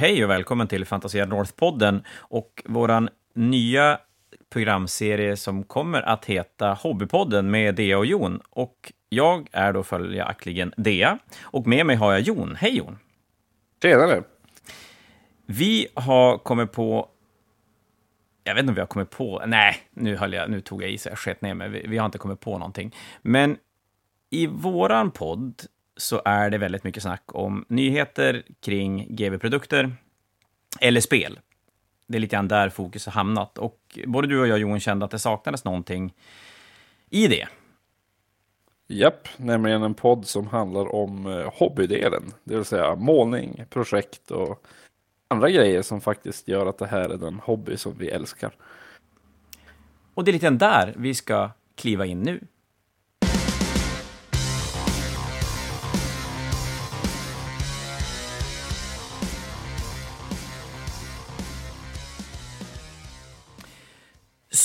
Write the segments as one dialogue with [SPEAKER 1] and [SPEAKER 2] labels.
[SPEAKER 1] Hej och välkommen till Fantasia North-podden och våran nya programserie som kommer att heta Hobbypodden med Dea och Jon. Och jag är då följaktligen Dea och med mig har jag Jon. Hej Jon!
[SPEAKER 2] Tjenare!
[SPEAKER 1] Vi har kommit på jag vet inte om vi har kommit på, nej, nu, höll jag, nu tog jag i så jag sket ner mig, vi, vi har inte kommit på någonting. Men i våran podd så är det väldigt mycket snack om nyheter kring GV-produkter eller spel. Det är lite grann där fokus har hamnat. Och både du och jag, Johan, kände att det saknades någonting i det.
[SPEAKER 2] Japp, nämligen en podd som handlar om eh, hobbydelen, det vill säga målning, projekt och andra grejer som faktiskt gör att det här är den hobby som vi älskar.
[SPEAKER 1] Och det är lite grann där vi ska kliva in nu.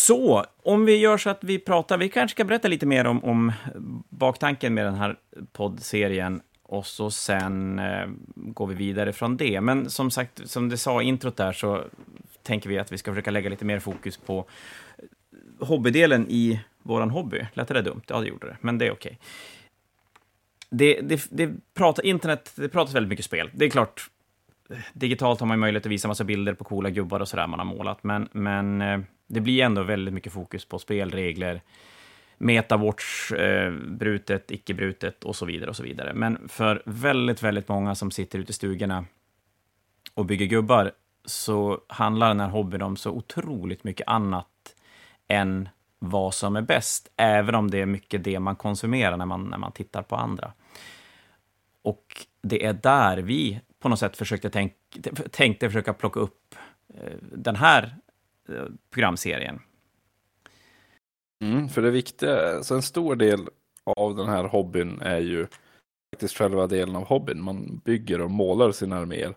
[SPEAKER 1] Så, om vi gör så att vi pratar, vi kanske ska berätta lite mer om, om baktanken med den här poddserien och så sen eh, går vi vidare från det. Men som sagt, som det sa i introt där, så tänker vi att vi ska försöka lägga lite mer fokus på eh, hobbydelen i våran hobby. Lät det där dumt? Ja, det gjorde det, men det är okej. Det, det, det pratar, internet, det pratas väldigt mycket spel. Det är klart, digitalt har man möjlighet att visa massa bilder på coola gubbar och sådär man har målat, men, men eh, det blir ändå väldigt mycket fokus på spelregler, metawatch, eh, brutet, icke-brutet och så vidare. och så vidare. Men för väldigt, väldigt många som sitter ute i stugorna och bygger gubbar så handlar den här hobbyn om så otroligt mycket annat än vad som är bäst, även om det är mycket det man konsumerar när man, när man tittar på andra. Och det är där vi på något sätt försökte tänk, tänkte försöka plocka upp eh, den här eh, programserien.
[SPEAKER 2] Mm, för det viktiga, så en stor del av den här hobbyn är ju faktiskt själva delen av hobbyn. Man bygger och målar sina arméer.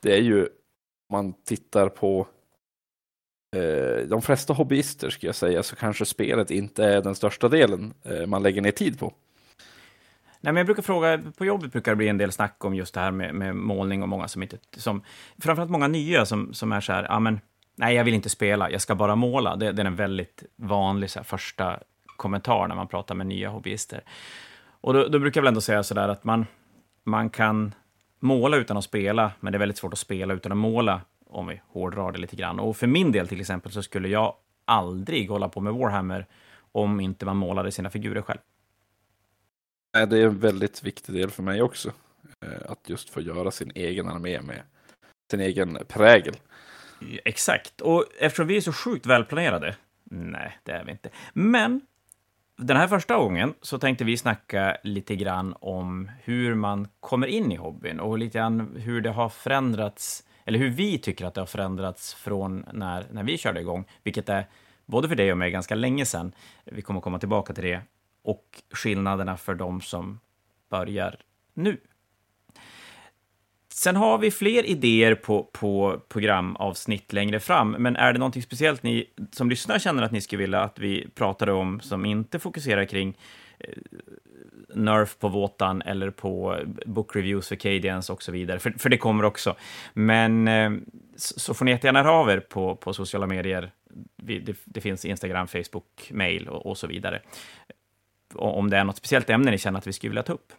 [SPEAKER 2] Det är ju, om man tittar på eh, de flesta hobbyister ska jag säga, så kanske spelet inte är den största delen eh, man lägger ner tid på.
[SPEAKER 1] Nej, men jag brukar fråga, på jobbet brukar det bli en del snack om just det här med, med målning och många som inte, som, framförallt många nya som, som är så här, ja men, nej jag vill inte spela, jag ska bara måla. Det, det är en väldigt vanlig så här, första kommentar när man pratar med nya hobbyister. Och då, då brukar jag väl ändå säga så där att man, man kan måla utan att spela, men det är väldigt svårt att spela utan att måla, om vi hårdrar det lite grann. Och för min del till exempel så skulle jag aldrig hålla på med Warhammer om inte man målade sina figurer själv.
[SPEAKER 2] Det är en väldigt viktig del för mig också. Eh, att just få göra sin egen armé med sin egen prägel.
[SPEAKER 1] Exakt, och eftersom vi är så sjukt välplanerade, nej, det är vi inte. Men den här första gången så tänkte vi snacka lite grann om hur man kommer in i hobbyn och lite grann hur det har förändrats, eller hur vi tycker att det har förändrats från när, när vi körde igång, vilket är både för dig och mig ganska länge sedan. Vi kommer komma tillbaka till det och skillnaderna för de som börjar nu. Sen har vi fler idéer på, på programavsnitt längre fram, men är det någonting speciellt ni som lyssnar känner att ni skulle vilja att vi pratade om som inte fokuserar kring eh, Nerf på Våtan eller på eh, book reviews för Cadians och så vidare, för, för det kommer också. Men eh, så får ni jättegärna höra av er på, på sociala medier. Det, det finns Instagram, Facebook, mail och, och så vidare om det är något speciellt ämne ni känner att vi skulle vilja ta upp.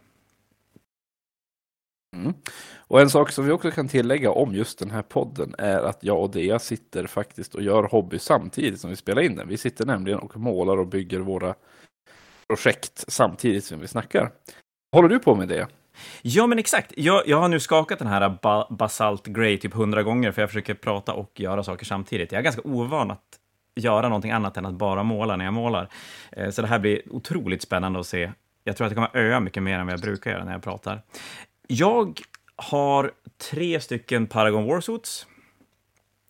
[SPEAKER 2] Mm. Och en sak som vi också kan tillägga om just den här podden är att jag och Dea sitter faktiskt och gör hobby samtidigt som vi spelar in den. Vi sitter nämligen och målar och bygger våra projekt samtidigt som vi snackar. Håller du på med det?
[SPEAKER 1] Ja, men exakt. Jag, jag har nu skakat den här ba Basalt Grey typ hundra gånger, för jag försöker prata och göra saker samtidigt. Jag är ganska ovan att göra någonting annat än att bara måla när jag målar. Eh, så det här blir otroligt spännande att se. Jag tror att det kommer öa mycket mer än vad jag brukar göra när jag pratar. Jag har tre stycken Paragon Warsuits,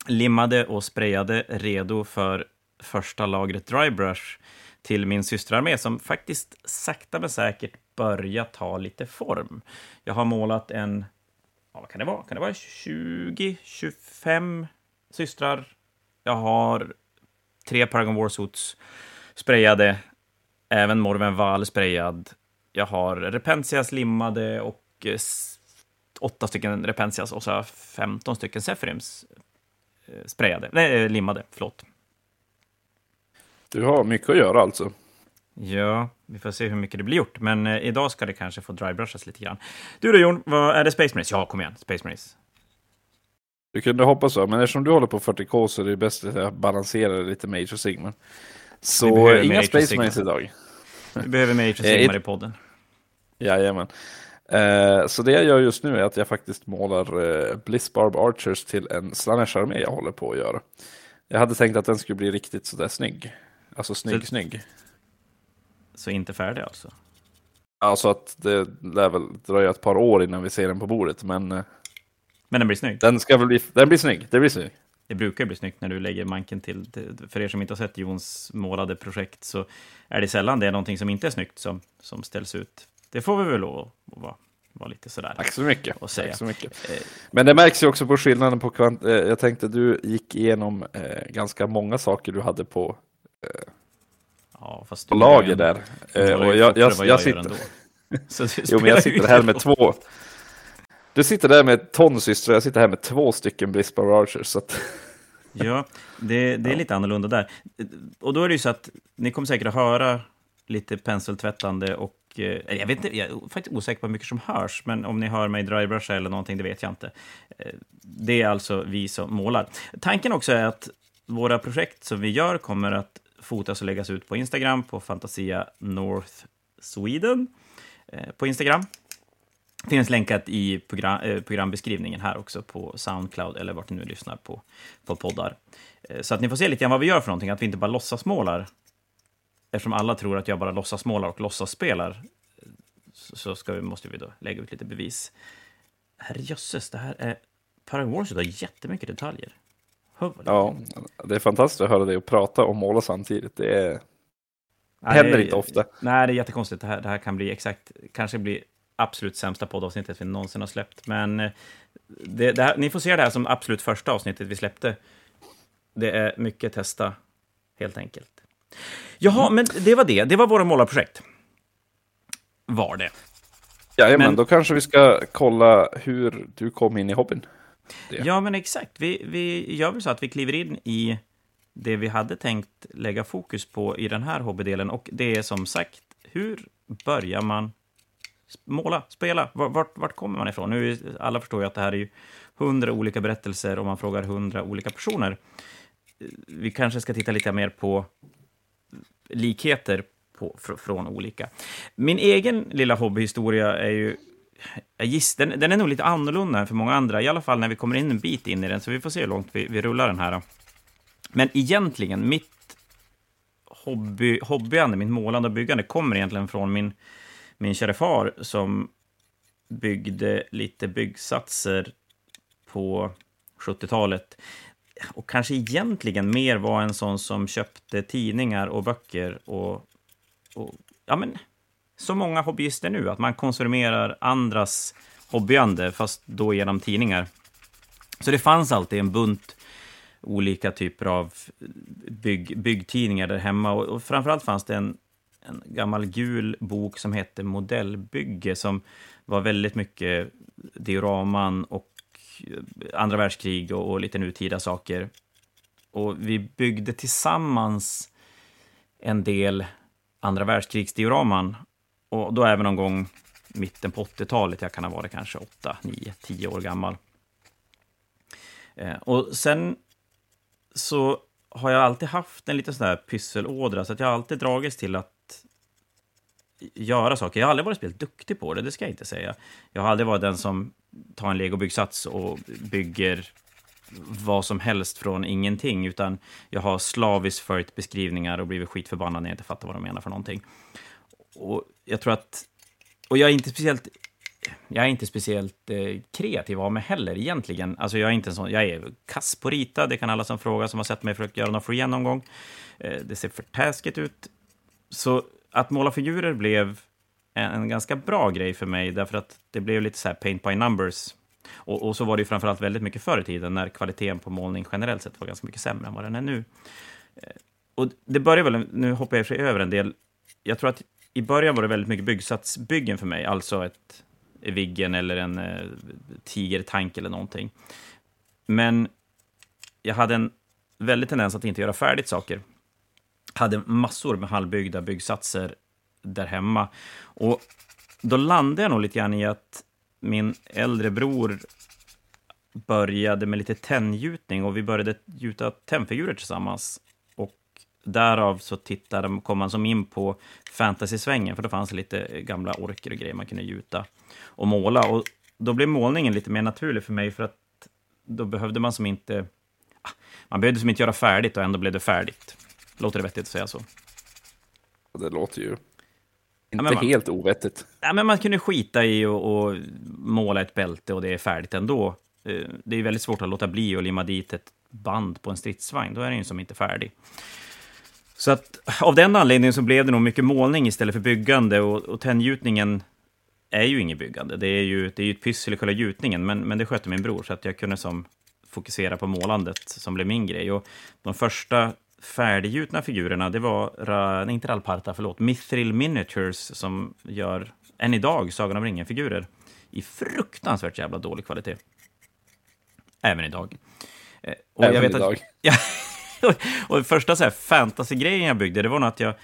[SPEAKER 1] limmade och sprayade, redo för första lagret Drybrush till min systerarmé som faktiskt sakta men säkert börjar ta lite form. Jag har målat en, ja, vad kan det vara? Kan det vara 20, 25 systrar? Jag har tre Paragon Warsuits sprayade, även Morven Val sprayad. Jag har Repentia slimmade och eh, åtta stycken Repensias och så har jag 15 stycken Sephirims eh, sprayade, nej, eh, limmade, förlåt.
[SPEAKER 2] Du har mycket att göra alltså.
[SPEAKER 1] Ja, vi får se hur mycket det blir gjort, men idag ska det kanske få drybrushas lite grann. Du då Jon, vad är det Space Marines? Ja, kom igen, Space Marines.
[SPEAKER 2] Du kunde hoppas så, men eftersom du håller på 40K så är det bäst att jag balanserar lite of Sigmar. Så inga Space. Marines idag.
[SPEAKER 1] Vi behöver of
[SPEAKER 2] Eh,
[SPEAKER 1] Sigmar
[SPEAKER 2] ett-
[SPEAKER 1] i podden.
[SPEAKER 2] Jajamän. Eh, så det jag gör just nu är att jag faktiskt målar eh, Blizzbarb Archers till en Slanesh-armé jag håller på att göra. Jag hade tänkt att den skulle bli riktigt sådär snygg. Alltså snygg,
[SPEAKER 1] Så-
[SPEAKER 2] snygg.
[SPEAKER 1] Så inte färdig alltså.
[SPEAKER 2] Alltså att det lär väl dröja ett par år innan vi ser den på bordet, men
[SPEAKER 1] Men den blir snygg.
[SPEAKER 2] den ska bli, den blir snygg. Det blir snygg.
[SPEAKER 1] Det brukar bli snyggt när du lägger manken till. För er som inte har sett Jons målade projekt så är det sällan det är någonting som inte är snyggt som, som ställs ut. Det får vi väl lov att vara, vara lite sådär.
[SPEAKER 2] Tack så mycket.
[SPEAKER 1] Och säga.
[SPEAKER 2] Tack så mycket.
[SPEAKER 1] Eh,
[SPEAKER 2] Men det märks ju också på skillnaden på kvant... Eh, jag tänkte du gick igenom eh, ganska många saker du hade på,
[SPEAKER 1] Ja,
[SPEAKER 2] på lager där. och jag, jag, jag,
[SPEAKER 1] gör
[SPEAKER 2] sitter... Jo, men jag sitter här med två. Du sitter där med tonsystrar, jag sitter här med två stycken Blizzbar Archers. Så att...
[SPEAKER 1] Ja, det, det är lite annorlunda där. Och då är det ju så att ni kommer säkert att höra lite penseltvättande och eh, jag vet inte, jag är faktiskt osäker på hur mycket som hörs, men om ni hör mig drybrusha eller någonting, det vet jag inte. Eh, Det är alltså vi som målar. Tanken också är att våra projekt som vi gör kommer att fotas och läggas ut på Instagram, på Fantasia North Sweden eh, på Instagram. Finns länkat i program, eh, programbeskrivningen här också på Soundcloud eller vart ni nu lyssnar på, på poddar. Eh, så att ni får se lite grann vad vi gör för någonting, att vi inte bara låtsasmålar. Eftersom alla tror att jag bara låtsasmålar och låtsasspelar så ska vi, måste vi då lägga ut lite bevis. Herrejösses, det här är... Paragon Wars har jättemycket detaljer.
[SPEAKER 2] Ja, det är fantastiskt att höra dig och prata och måla samtidigt. Det är...
[SPEAKER 1] Nej,
[SPEAKER 2] händer inte ofta.
[SPEAKER 1] Nej, det är jättekonstigt. Det här, det här kan bli exakt, kanske bli absolut sämsta poddavsnittet vi någonsin har släppt. Men eh, det, det här, ni får se det här som absolut första avsnittet vi släppte. Det är mycket testa, helt enkelt. Jaha, men det var det. Det var våra målarprojekt. Var det.
[SPEAKER 2] Jajamän,
[SPEAKER 1] Men-
[SPEAKER 2] då kanske vi ska kolla hur du kom in i hobbyn. Det.
[SPEAKER 1] Ja, men exakt. Vi, vi gör väl så att vi kliver in i det vi hade tänkt lägga fokus på i den här hobbydelen. Och det är som sagt, hur börjar man måla, spela? Vart, vart, kommer man ifrån? Nu, alla förstår ju att det här är ju hundra olika berättelser om man frågar hundra olika personer. Vi kanske ska titta lite mer på likheter på, fr, från olika. Min egen lilla hobbyhistoria är ju jag giss, den, den är nog lite annorlunda än för många andra, i alla fall när vi kommer in en bit in i den, så vi får se hur långt vi, vi rullar den här. Men egentligen, mitt hobby, hobbyande, mitt målande och byggande kommer egentligen från min, min kära far som byggde lite byggsatser på 70-talet. Och kanske egentligen mer var en sån som köpte tidningar och böcker och, och ja men, så många hobbyister nu, att man konsumerar andras hobbyande, fast då genom tidningar. Så det fanns alltid en bunt olika typer av bygg, byggtidningar där hemma. Och, och framförallt fanns det en, en gammal gul bok som hette Modellbygge, som var väldigt mycket dioraman och eh, andra världskrig och, och lite nutida saker. Och vi byggde tillsammans en del andra världskrigsdioraman. Och då även någon gång mitten på 80-talet, jag kan ha varit kanske 8, 9, 10 år gammal. Eh, och sen så har jag alltid haft en liten sån där pysselådra, så att jag har alltid dragits till att göra saker. Jag har aldrig varit speciellt duktig på det, det ska jag inte säga. Jag har aldrig varit den som tar en legobyggsats och bygger vad som helst från ingenting, utan jag har slaviskt följt beskrivningar och blivit skitförbannad när jag inte fattar vad de menar för någonting. Och jag tror att... Och jag är inte speciellt... Jag är inte speciellt eh, kreativ av mig heller egentligen. Alltså jag är inte en sån... Jag är kass på rita, det kan alla som frågar som har sett mig försöka göra någon free någon gång. Eh, det ser för taskigt ut. Så att måla figurer blev en, ganska bra grej för mig, därför att det blev lite så här paint by numbers. Och, och så var det ju framförallt väldigt mycket förr i tiden, när kvaliteten på målning generellt sett var ganska mycket sämre än vad den är nu. Eh, och det börjar väl, nu hoppar jag i och för sig över en del, jag tror att i början var det väldigt mycket byggsatsbyggen för mig, alltså ett eh, Viggen eller en eh, tigertank eller någonting. Men jag hade en väldig tendens att inte göra färdigt saker. Hade massor med halvbyggda byggsatser där hemma. Och då landade jag nog lite grann i att min äldre bror började med lite tenngjutning och vi började gjuta tennfigurer tillsammans. Och därav så tittade, kom man som in på fantasy-svängen, för då fanns det lite gamla orker och grejer man kunde gjuta och måla. Och då blev målningen lite mer naturlig för mig, för att då behövde man som inte... Ah, man behövde som inte göra färdigt och ändå blev det färdigt. Låter det vettigt att säga så?
[SPEAKER 2] Det låter ju
[SPEAKER 1] Ja,
[SPEAKER 2] inte
[SPEAKER 1] men man-
[SPEAKER 2] helt ovettigt.
[SPEAKER 1] Ja, men man kunde skita i och, och måla ett bälte och det är färdigt ändå. Eh, Det är väldigt svårt att låta bli att limma dit ett band på en stridsvagn. Då är den ju som inte färdig. Så att av den anledningen så blev det nog mycket målning istället för byggande och, och tenngjutningen är ju inget byggande. Det är ju, det är ju ett pyssel i själva gjutningen, men, men det skötte min bror så att jag kunde som fokusera på målandet som blev min grej. Och de första färdiggjutna figurerna, det var, nej, inte Ralparta, förlåt, Mithril Miniatures som gör, än idag, Sagan om ringen-figurer i fruktansvärt jävla dålig kvalitet. Även idag. Eh, Och
[SPEAKER 2] Även
[SPEAKER 1] vet att-
[SPEAKER 2] idag.
[SPEAKER 1] Ja, och första så här fantasy-grejen jag byggde, det var nog att jag,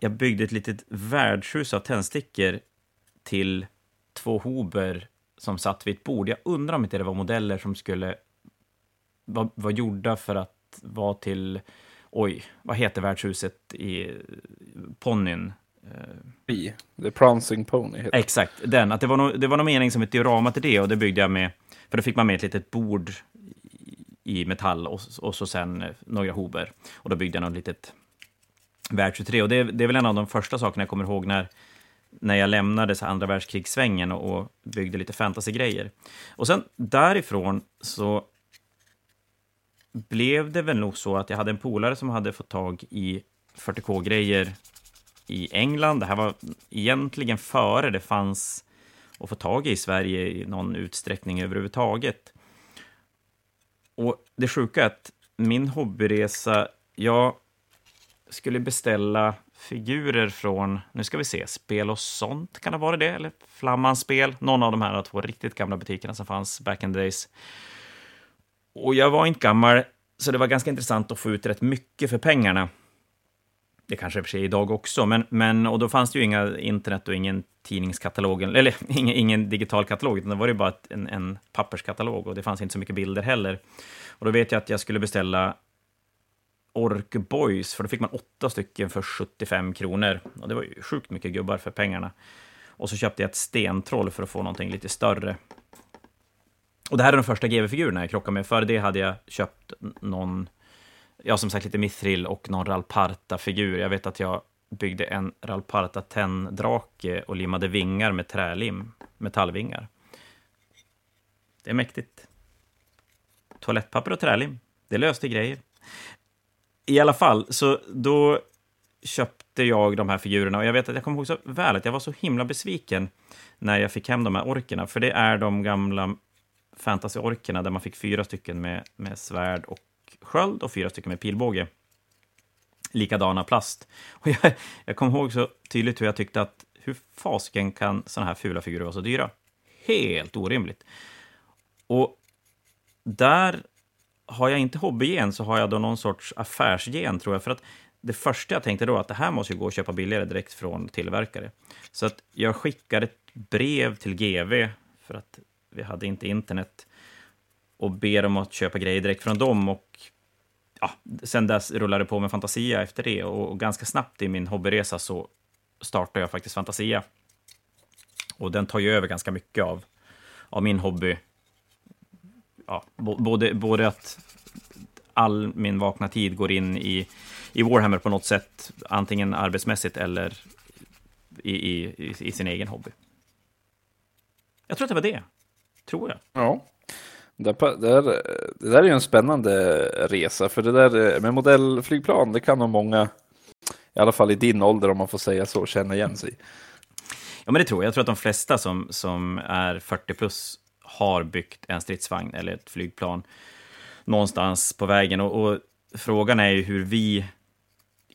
[SPEAKER 1] jag byggde ett litet värdshus av tändstickor till två hober som satt vid ett bord. Jag undrar om inte det var modeller som skulle vara var gjorda för att vara till, oj, vad heter värdshuset i ponnyn?
[SPEAKER 2] Vi. The Prancing Pony heter
[SPEAKER 1] Exakt, den. Att det var nog, det var någon mening som ett diorama till det och det byggde jag med, för då fick man med ett litet bord i metall och, och så sen eh, några hober. Och då byggde jag något litet världshus och det, det är väl en av de första sakerna jag kommer ihåg när, när jag lämnade så andra världskrigsvängen och, och byggde lite fantasy-grejer. Och sen därifrån så blev det väl nog så att jag hade en polare som hade fått tag i 40K-grejer i England. Det här var egentligen före det fanns att få tag i i Sverige i någon utsträckning överhuvudtaget. Och det sjuka är att min hobbyresa, jag skulle beställa figurer från, nu ska vi se, Spel och sånt, kan det vara det? Eller Flammans spel? Någon av de här två riktigt gamla butikerna som fanns back in the days. Och jag var inte gammal, så det var ganska intressant att få ut rätt mycket för pengarna. Det kanske är för sig är idag också, men, men och då fanns det ju inga internet och ingen tidningskatalog, eller ingen, ingen digital katalog, utan det var ju bara en, en papperskatalog och det fanns inte så mycket bilder heller. Och då vet jag att jag skulle beställa Ork Boys, för då fick man åtta stycken för 75 kronor. Och det var ju sjukt mycket gubbar för pengarna. Och så köpte jag ett stentroll för att få någonting lite större. Och det här är de första GV-figurerna jag krockade med. Före det hade jag köpt någon, ja som sagt lite Mithril och någon Ralparta-figur. Jag vet att jag byggde en Ralparta tenndrake och limmade vingar med trälim, metallvingar. Det är mäktigt. Toalettpapper och trälim, det löste grejer. I alla fall, så då köpte jag de här figurerna och jag vet att jag kommer ihåg så väl att jag var så himla besviken när jag fick hem de här orkerna, för det är de gamla fantasy-orkerna där man fick fyra stycken med, med svärd och sköld och fyra stycken med pilbåge. Likadana plast. Och jag, jag kommer ihåg så tydligt hur jag tyckte att hur fasiken kan sådana här fula figurer vara så dyra? Helt orimligt. Och där har jag inte hobbygen så har jag då någon sorts affärsgen tror jag. För att det första jag tänkte då att det här måste ju gå att köpa billigare direkt från tillverkare. Så att jag skickade ett brev till GV för att vi hade inte internet och ber dem att köpa grejer direkt från dem. Och ja, sen dess rullade det på med Fantasia efter det och, ganska snabbt i min hobbyresa så startade jag faktiskt Fantasia. Och den tar ju över ganska mycket av, av min hobby. Ja, både, både att all min vakna tid går in i, i Warhammer på något sätt, antingen arbetsmässigt eller i, i, i sin egen hobby. Jag tror att det var det. Tror jag.
[SPEAKER 2] Ja. Det, där, det där är ju en spännande resa, för det där med modellflygplan, det kan nog många, i alla fall i din ålder om man får säga så, känna igen sig.
[SPEAKER 1] Ja, men det tror jag. Jag tror att de flesta som, som är 40 plus har byggt en stridsvagn eller ett flygplan någonstans på vägen. Och, och frågan är ju hur vi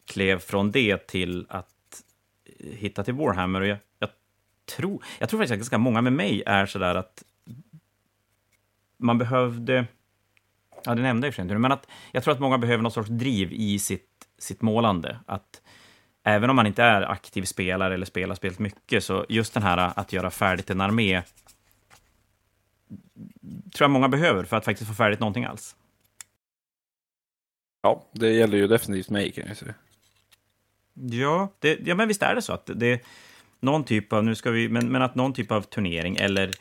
[SPEAKER 1] klev från det till att hitta till Warhammer. Och jag, jag tror, jag tror faktiskt att ganska många med mig är sådär att man behövde, ja det nämnde jag i inte, men att jag tror att många behöver någon sorts driv i sitt, sitt målande. Att även om man inte är aktiv spelare eller spelar spelet mycket, så just den här att göra färdigt en armé tror jag många behöver för att faktiskt få färdigt någonting alls.
[SPEAKER 2] Ja, det gäller ju definitivt mig kan jag säga.
[SPEAKER 1] Ja, det, ja men visst är det så att det är någon typ av, nu ska vi, men, men att någon typ av turnering eller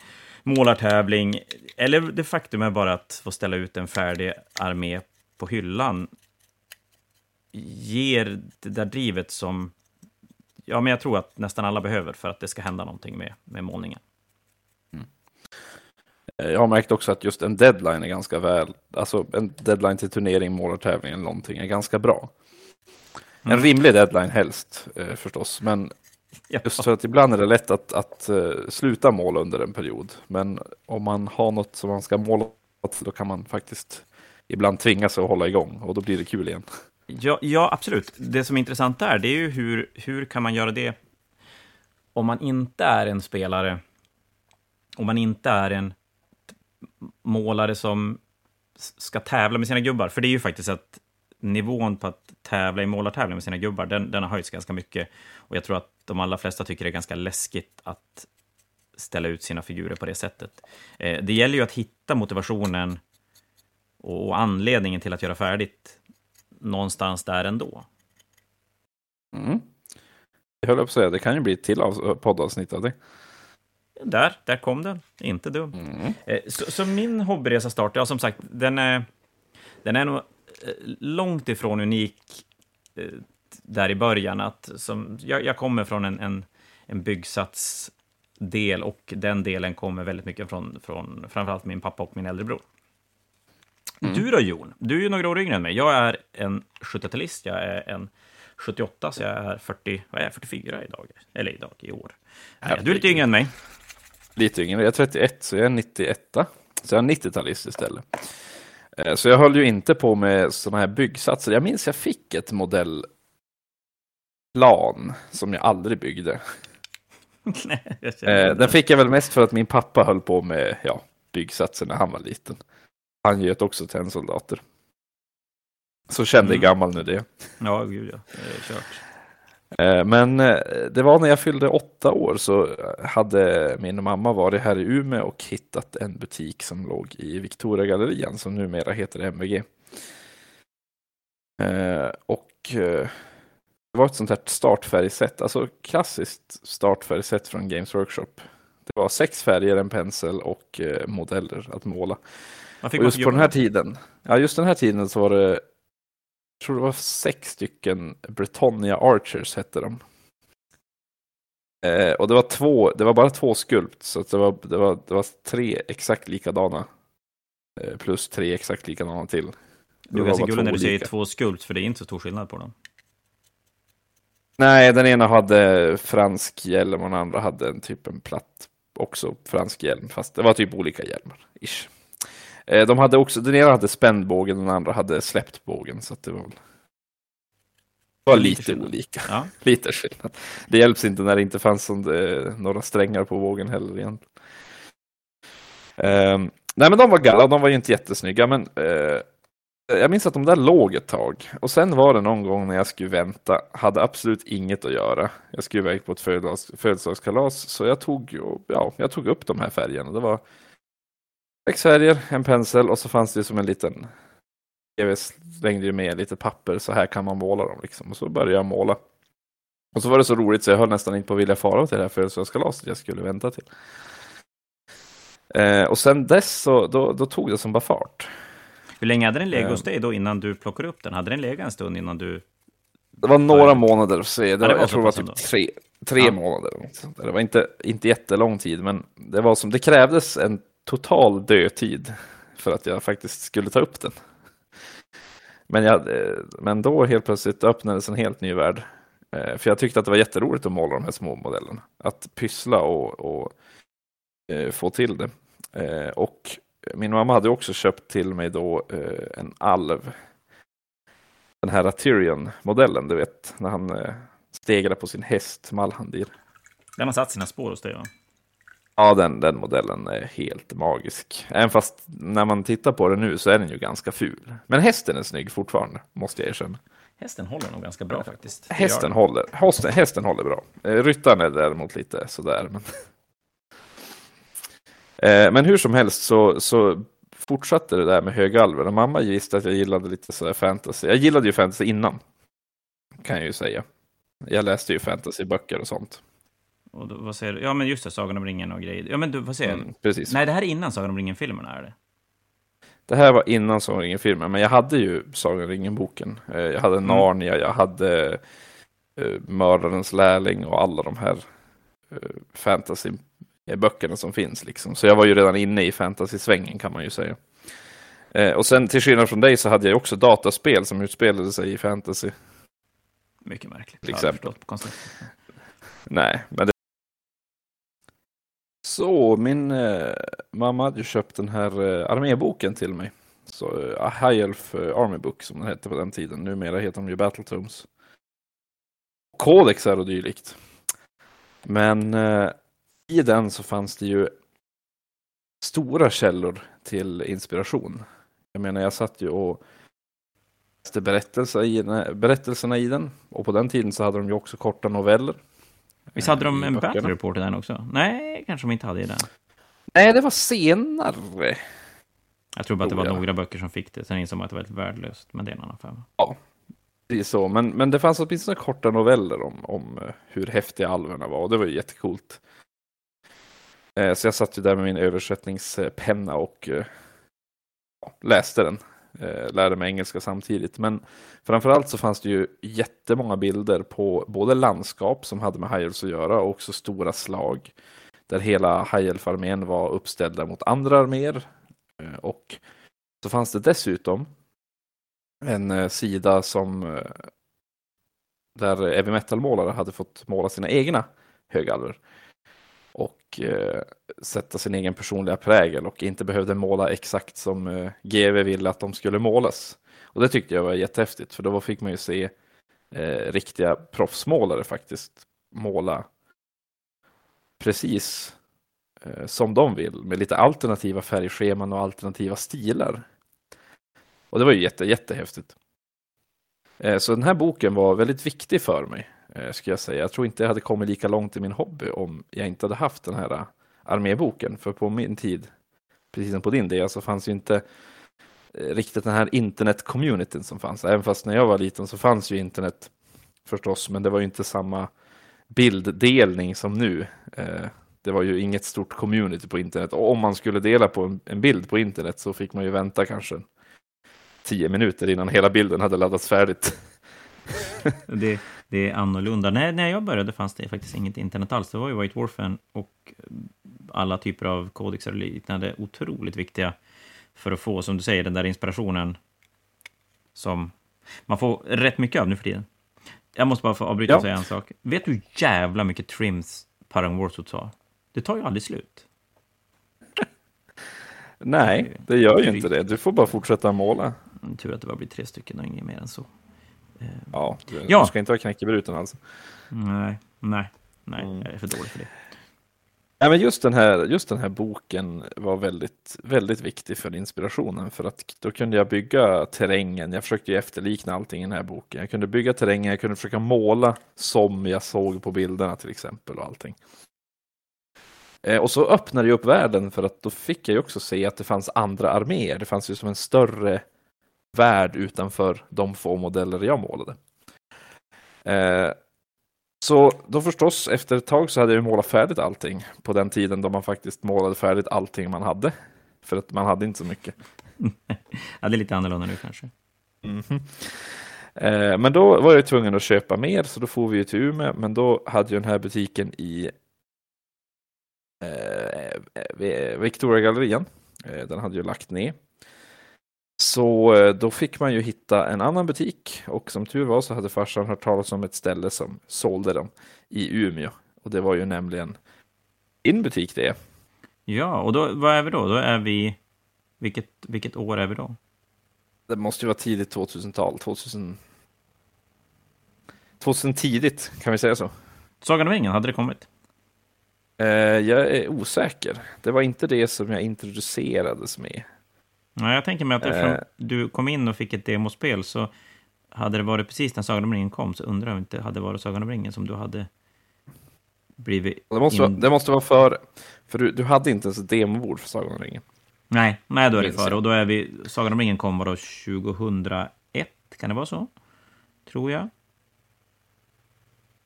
[SPEAKER 1] målartävling, eller det faktum är bara att få ställa ut en färdig armé på hyllan, ger det där drivet som ja, men jag tror att nästan alla behöver för att det ska hända någonting med, med målningen.
[SPEAKER 2] Jag har märkt också att just en deadline är ganska väl, alltså en deadline till turnering, målartävling eller någonting är ganska bra. En mm. rimlig deadline helst eh, förstås, men ja. just för att ibland är det lätt att, att uh, sluta måla under en period. Men om man har något som man ska måla då kan man faktiskt ibland tvinga sig att hålla igång och då blir det kul igen.
[SPEAKER 1] Ja, ja absolut. Det som är intressant där, det är ju hur, hur kan man göra det om man inte är en spelare, om man inte är en målare som ska tävla med sina gubbar. För det är ju faktiskt att nivån på att tävla i målartävling med sina gubbar, den, den har höjts ganska mycket. Och jag tror att de allra flesta tycker det är ganska läskigt att ställa ut sina figurer på det sättet. Eh, det gäller ju att hitta motivationen och, och anledningen till att göra färdigt någonstans där ändå.
[SPEAKER 2] Mm. Jag höll på att säga, det kan ju bli ett till poddavsnitt av det.
[SPEAKER 1] Där, där kom den. Inte dum. Mm. Eh, så, så, min hobbyresa start, ja som sagt, den är, den är nog långt ifrån unik eh, där i början. Att, som, jag, jag kommer från en, en, en byggsatsdel och den delen kommer väldigt mycket från, från framförallt min pappa och min äldre bror. Mm. Du då Jon? Du är ju några år yngre än mig. Jag är en 70-talist, jag är en 78, så jag är 40, vad är jag, 44 idag. Eller idag, i år. Du är lite yngre än mig.
[SPEAKER 2] Lite yngre, jag är 31 så jag är 91. Så jag är 90-talist istället. Eh, så jag höll ju inte på med sådana här byggsatser. Jag minns jag fick ett modellplan som jag aldrig byggde. Nej, jag Den fick jag väl mest för att min pappa höll på med ja, byggsatser när han var liten. Han göt också tennsoldater. Så kände mm. gammal nu det.
[SPEAKER 1] Ja, gud ja. Det är kört.
[SPEAKER 2] Eh, men eh, det var när jag fyllde åtta år så hade min mamma varit här i Umeå och hittat en butik som låg i Victoriagallerian som numera heter MVG. Eh, och det var ett sånt här startfärgsätt, alltså klassiskt startfärgsätt från Games Workshop. Det var sex färger, en pensel och modeller att måla. Och just på den här tiden, ja just den här tiden så var det tror det var sex stycken Britannia Archers hette de. Eh, och det var två, det var bara två skulpt, så det var, det var, det var tre exakt likadana. Eh, plus tre exakt likadana till.
[SPEAKER 1] Det är ganska kul när du säger två skulpt, för det är inte så stor skillnad på dem.
[SPEAKER 2] Nej, den ena hade fransk hjälm och den andra hade en typ en platt, också fransk hjälm, fast det var typ olika hjälmar. Ish. Eh, de hade också, den ena hade spänd bågen, den andra hade släppt bågen. Så det var, var lite, lite olika. Ja. lite skillnad. Det hjälps inte när det inte fanns det, några strängar på vågen heller egentligen. Um, nej men de var galla, de var ju inte jättesnygga men uh, jag minns att de där låg ett tag och sen var det någon gång när jag skulle vänta, hade absolut inget att göra. Jag skulle iväg på ett födelsedagskalas så jag tog, ja, jag tog upp de här färgerna. Det var Sex färger, en pensel och så fanns det som en liten jag slängde ju med lite papper, så här kan man måla dem liksom. Och så började jag måla. Och så var det så roligt så jag höll nästan inte på att vilja fara till det här födelsedagskalaset jag skulle vänta till. Eh, och sen dess så då, då, tog det som bara fart.
[SPEAKER 1] Hur länge hade den legat hos dig då innan du plockade upp den? Hade den legat en stund innan du...
[SPEAKER 2] Det var några månader, så det, var, ja, det jag tror det var typ tre, tre ja. månader. Det var inte, inte jättelång tid, men det var som det krävdes en total dödtid för att jag faktiskt skulle ta upp den. Men, jag, eh, men då helt plötsligt öppnades en helt ny värld. Eh, för jag tyckte att det var jätteroligt att måla de här små modellerna. Att pyssla och, och eh, få till det. Och min mamma hade också köpt till mig då en alv. Den här Tyrion-modellen, du vet, när han stegrade på sin häst Malhandir.
[SPEAKER 1] Den har satt sina spår hos dig va?
[SPEAKER 2] Ja, den, den modellen är helt magisk. Även fast när man tittar på den nu så är den ju ganska ful. Men hästen är snygg fortfarande, måste jag erkänna.
[SPEAKER 1] Hästen håller nog ganska bra faktiskt.
[SPEAKER 2] Hästen håller, hästen, hästen håller bra. Eh, Ryttaren är däremot lite sådär. Men, Eh, men hur som helst så, så fortsatte det där med högalver. Och mamma visste att jag gillade lite sådär fantasy. Jag gillade ju fantasy innan, kan jag ju säga. Jag läste ju fantasyböcker och sånt.
[SPEAKER 1] Och då, vad säger du? Ja, men just det, Sagan om ringen och grejer. Ja, men du, vad säger?
[SPEAKER 2] Mm, precis.
[SPEAKER 1] Nej, det här är innan Sagan om ringen-filmerna, är det?
[SPEAKER 2] Det här var innan Sagan om ringen-filmen, men jag hade ju Sagan om ringen-boken. Eh, Jag hade
[SPEAKER 1] Mm.
[SPEAKER 2] Narnia, jag hade uh, Mördarens lärling och alla de här uh, fantasy-böckerna som finns. Liksom. Så jag var ju redan inne i fantasy-svängen kan man ju säga. Eh, och sen till skillnad från dig så hade jag också dataspel som utspelade sig i fantasy.
[SPEAKER 1] Mycket märkligt.
[SPEAKER 2] Till exempel. Nej, men det... Så, min eh, mamma hade ju köpt den här eh, arméboken till mig. Så, eh, High Elf eh, Army Book som den hette på den tiden. Numera heter de ju Battletomes. Kodexar och dylikt. Men eh, i den så fanns det ju stora källor till inspiration. Jag menar, jag satt ju och läste berättelser i, berättelserna i den. Och på den tiden så hade de ju också korta noveller.
[SPEAKER 1] Visst hade de
[SPEAKER 2] i
[SPEAKER 1] en
[SPEAKER 2] böckerna.
[SPEAKER 1] battle report i den också? Nej, kanske de inte hade i den.
[SPEAKER 2] Nej, det var senare.
[SPEAKER 1] Jag tror bara att det var några böcker som fick det. Sen insåg man att det var väldigt värdelöst. Men det är en annan femma.
[SPEAKER 2] Det är så, men, men det fanns åtminstone korta noveller om, om eh, hur häftiga alverna var och det var ju jättecoolt. Eh, Så jag satt ju där med min översättningspenna och eh, ja, läste den. Eh, Lärde mig engelska samtidigt. Men framförallt så fanns det ju jättemånga bilder på både landskap som hade med High Elves att göra och också stora slag. Där hela High Elf-armén var uppställda mot andra arméer. Eh, Och så fanns det dessutom en eh, sida som eh, där heavy metal-målare hade fått måla sina egna högalver och eh, sätta sin egen personliga prägel och inte behövde måla exakt som eh, GV ville att de skulle målas. Och det tyckte jag var jättehäftigt för då fick man ju se eh, riktiga proffsmålare faktiskt måla precis eh, som de vill med lite alternativa färgscheman och alternativa stilar. Och det var ju jätte, jättehäftigt. Eh, Så den här boken var väldigt viktig för mig, Eh, skulle jag säga. Jag tror inte jag hade kommit lika långt i min hobby om jag inte hade haft den här eh, arméboken. För på min tid, precis som på din del, så fanns ju inte eh, riktigt den här internet-communityn som fanns. Även fast när jag var liten så fanns ju internet förstås, men det var ju inte samma bilddelning som nu. Det var ju inget stort community på internet. Och om man skulle dela på en bild på internet så fick man ju vänta kanske tio minuter innan hela bilden hade laddats färdigt.
[SPEAKER 1] Det, det är annorlunda. Nej, när jag började fanns det faktiskt inget internet alls. Det var ju White Warfen och alla typer av kodexar och liknande otroligt viktiga för att få, som du säger, den där inspirationen som man får rätt mycket av nu för tiden. Jag måste bara få avbryta
[SPEAKER 2] Ja.
[SPEAKER 1] och säga en sak. Vet du hur jävla mycket trims Parang Warsut tar? Det tar ju aldrig slut.
[SPEAKER 2] Nej, det gör ju inte det. Du får bara fortsätta måla.
[SPEAKER 1] Mm, Tur att det bara blir tre stycken och inget mer än så.
[SPEAKER 2] Ja, du,
[SPEAKER 1] Ja.
[SPEAKER 2] ska inte ha knäckebruten alltså.
[SPEAKER 1] Nej, nej, nej,
[SPEAKER 2] Mm.
[SPEAKER 1] jag är för dålig för det.
[SPEAKER 2] Nej, men just den, här, just den här boken var väldigt, väldigt viktig för inspirationen. För att då kunde jag bygga terrängen. Jag försökte efterlikna allting i den här boken. Jag kunde bygga terrängen, jag kunde försöka måla som jag såg på bilderna till exempel och allting. Eh, och så öppnade jag upp världen för att då fick jag ju också se att det fanns andra arméer. Det fanns ju som en större värld utanför de få modeller jag målade. Eh, så då förstås, efter ett tag så hade jag målat färdigt allting. På den tiden då man faktiskt målade färdigt allting man hade. För att man hade inte så mycket.
[SPEAKER 1] Ja, det är lite annorlunda nu kanske.
[SPEAKER 2] Mhm. Eh, men då var jag tvungen att köpa mer, så då får vi ju till Umeå. Men då hade ju den här butiken i eh, vid Victoria-gallerian. Eh, den hade ju lagt ner. Så eh, då fick man ju hitta en annan butik och som tur var så hade farsan hört talas om ett ställe som sålde dem i Umeå. Och det var ju nämligen din butik det.
[SPEAKER 1] Ja, och då, vad är vi då? Då är vi... Vilket, vilket år är vi då?
[SPEAKER 2] Det måste ju vara tidigt 2000-tal, 2000... 2000 tidigt, kan vi säga så?
[SPEAKER 1] Sagan om ringen, hade det kommit?
[SPEAKER 2] Eh, jag är osäker. Det var inte det som jag introducerades med.
[SPEAKER 1] Ja, jag tänker mig att eftersom
[SPEAKER 2] Eh.
[SPEAKER 1] du kom in och fick ett demospel så hade det varit precis när Sagan om ringen kom så undrar jag om det inte hade varit Sagan om ringen som du hade blivit
[SPEAKER 2] Det måste, vara, det måste vara före. För du, du hade inte ens ett demobord för Sagan om ringen.
[SPEAKER 1] Nej, nej, då är det före. Och då är vi... Sagan om ringen kom var då 2001, kan det vara så? Tror jag.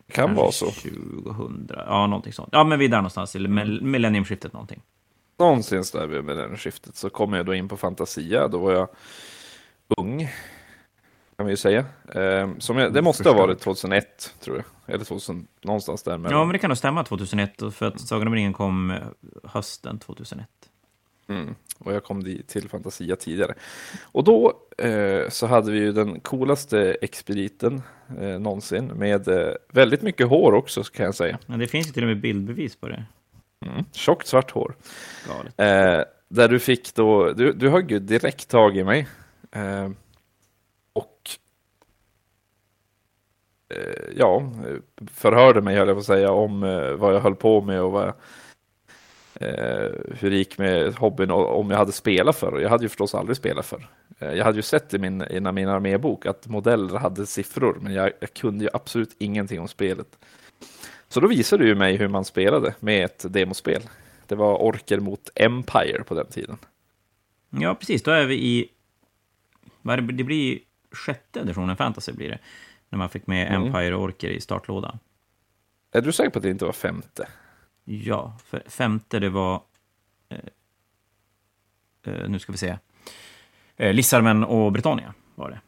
[SPEAKER 2] Det kan vara så.
[SPEAKER 1] 2000, ja, någonting sånt. Ja, men vi är där någonstans, eller millenniumskiftet någonting.
[SPEAKER 2] Någonstans där vid millennieskiftet så kom jag då in på Fantasia. Då var jag ung, kan vi ju säga. Eh, som jag, det måste ha varit 2001, tror jag. Eller 2000, någonstans där.
[SPEAKER 1] Ja, men det kan nog stämma 2001, och för att Sagan om ringen kom eh, hösten 2001.
[SPEAKER 2] Mm. Och jag kom till Fantasia tidigare. Och då eh, så hade vi ju den coolaste expediten eh, någonsin med eh, väldigt mycket hår också kan jag säga.
[SPEAKER 1] Men det finns ju till och med bildbevis på det.
[SPEAKER 2] Mm. Tjockt svart hår. Eh, där du fick då, du, du högg ju direkt tag i mig. Eh, och eh, ja, förhörde mig höll jag på att säga om eh, vad jag höll på med och vad jag, eh, hur det gick med hobbyn och om jag hade spelat för. Jag hade ju förstås aldrig spelat för. Eh, jag hade ju sett i min, i min armébok att modeller hade siffror, men jag, jag kunde ju absolut ingenting om spelet. Så då visade du mig hur man spelade med ett demospel. Det var orker mot Empire på den tiden.
[SPEAKER 1] Ja, precis. Då är vi i... det blir sjätte editionen fantasy blir det. När man fick med
[SPEAKER 2] Mm.
[SPEAKER 1] Empire och Orker i startlådan.
[SPEAKER 2] Är du säker på att det inte var femte?
[SPEAKER 1] Ja, för femte det var... Eh, eh, nu ska vi se. Eh, Lissarmen och Britannia var det.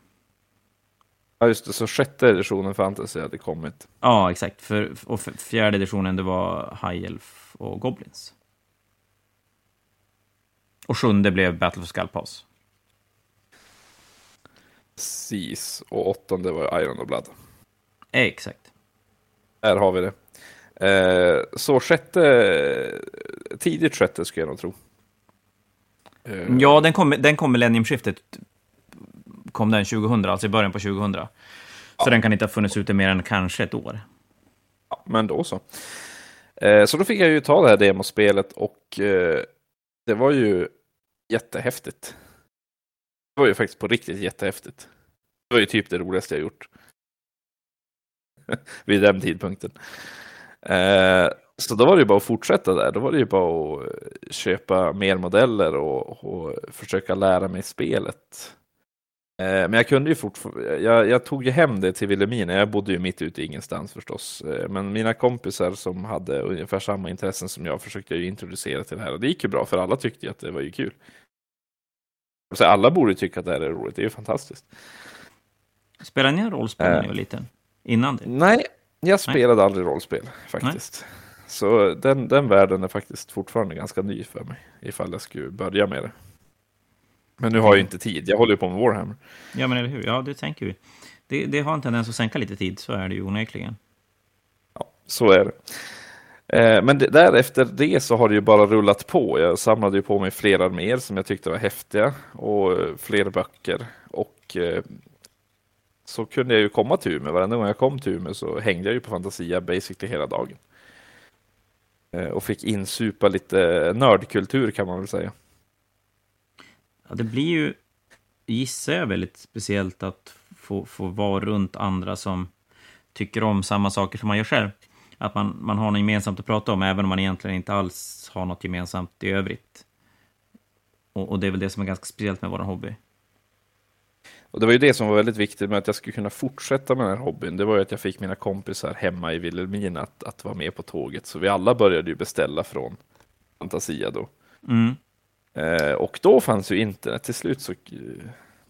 [SPEAKER 2] Ja, just det. Så sjätte editionen fantasy hade kommit.
[SPEAKER 1] Ja, exakt. För, och för fjärde editionen det var High Elf och Goblins. Och sjunde blev Battle for Skullpass.
[SPEAKER 2] Precis. Och åttonde var Iron och Blood.
[SPEAKER 1] Exakt.
[SPEAKER 2] Här har vi det. Eh, så sjätte, tidigt sjätte skulle jag nog tro. Eh,
[SPEAKER 1] Ja, den kom, den kom millenniumskiftet. Kom den 2000, alltså i början på 2000. Så den kan inte ha funnits ute mer än kanske ett år.
[SPEAKER 2] Ja, men då så. Eh, så då fick jag ju ta det här demospelet och eh, det var ju jättehäftigt. Det var ju faktiskt på riktigt jättehäftigt. Det var ju typ det roligaste jag gjort. Vid den tidpunkten. Eh, så då var det ju bara att fortsätta där. Då var det ju bara att köpa mer modeller och, och försöka lära mig spelet. Eh, Men jag kunde ju fortfarande, jag, jag tog ju hem det till Vilhelmina, jag bodde ju mitt ute i ingenstans förstås. Eh, Men mina kompisar som hade ungefär samma intressen som jag försökte ju introducera till det här och det gick ju bra för alla tyckte ju att det var ju kul. Så alla borde tycka att det här är roligt, det är ju fantastiskt.
[SPEAKER 1] Spelade ni rollspel när
[SPEAKER 2] Eh.
[SPEAKER 1] ni var liten? Innan det?
[SPEAKER 2] Nej, jag spelade aldrig rollspel faktiskt. Så den, den världen är faktiskt fortfarande ganska ny för mig, ifall jag skulle börja med det. Men nu har jag ju inte tid, jag håller ju på med Warhammer.
[SPEAKER 1] Ja, men eller hur? Ja, det tänker vi. Det, det har en tendens att sänka lite tid, så är det ju onekligen.
[SPEAKER 2] Ja, så är det. Eh, Men därefter det så har det ju bara rullat på. Jag samlade ju på mig fler arméer som jag tyckte var häftiga och eh, fler böcker. Och eh, så kunde jag ju komma till Umeå. Varenda gång jag kom till Umeå så hängde jag ju på Fantasia basically hela dagen. Och fick insupa lite nördkultur kan man väl säga.
[SPEAKER 1] Ja, det blir ju, gissar jag, väldigt speciellt att få, få vara runt andra som tycker om samma saker som man gör själv. Att man, man har något gemensamt att prata om, även om man egentligen inte alls har något gemensamt i övrigt. Och, och det är väl det som är ganska speciellt med vår hobby.
[SPEAKER 2] Och det var ju det som var väldigt viktigt med att jag skulle kunna fortsätta med den här hobbyn. Det var ju att jag fick mina kompisar hemma i Vilhelmina att, att vara med på tåget. Så vi alla började ju beställa från Fantasia då.
[SPEAKER 1] Mm.
[SPEAKER 2] Eh, och då fanns ju internet till slut. Så, eh,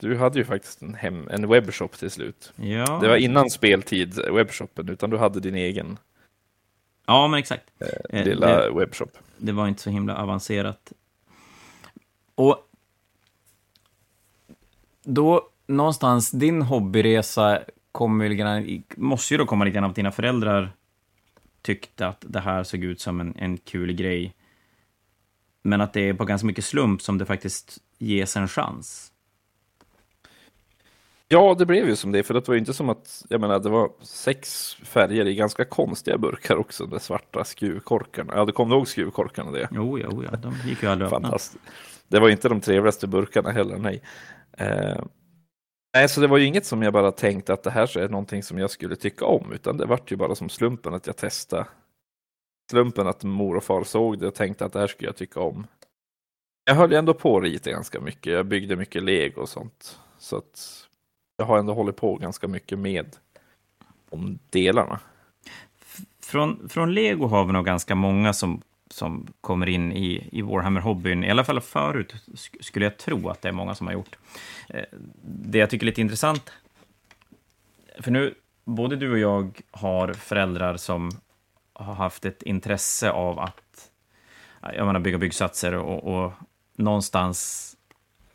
[SPEAKER 2] du hade ju faktiskt en, hem, en webbshop till slut.
[SPEAKER 1] Ja.
[SPEAKER 2] Det var innan speltid, webbshoppen, utan du hade din egen
[SPEAKER 1] ja, men exakt. Eh,
[SPEAKER 2] lilla
[SPEAKER 1] det,
[SPEAKER 2] webbshop.
[SPEAKER 1] det var inte så himla avancerat. Och då, någonstans, din hobbyresa kommer grann, måste ju då komma lite grann av att dina föräldrar tyckte att det här såg ut som en, en kul grej. Men att det är på ganska mycket slump som det faktiskt ges en chans.
[SPEAKER 2] Ja, det blev ju som det, för det var ju inte som att, jag menar, det var sex färger i ganska konstiga burkar också, de svarta skruvkorkarna. Ja, du ihåg skruvkorkarna det?
[SPEAKER 1] Jo, jo, ja, de gick ju aldrig öppna.
[SPEAKER 2] Det var inte de trevligaste burkarna heller, nej. Eh, nej, så det var ju inget som jag bara tänkte att det här är någonting som jag skulle tycka om, utan det vart ju bara som slumpen att jag testade. Slumpen att mor och far såg det och tänkte att det här skulle jag tycka om. Jag höll ändå på att rita ganska mycket. Jag byggde mycket lego och sånt. Så att jag har ändå hållit på ganska mycket med de delarna.
[SPEAKER 1] Från, från Lego har vi nog ganska många som, som kommer in i, i Warhammer-hobbyn. I alla fall förut skulle jag tro att det är många som har gjort. Eh, det jag tycker är lite intressant, för nu, både du och jag har föräldrar som har haft ett intresse av att jag menar, bygga byggsatser och, och någonstans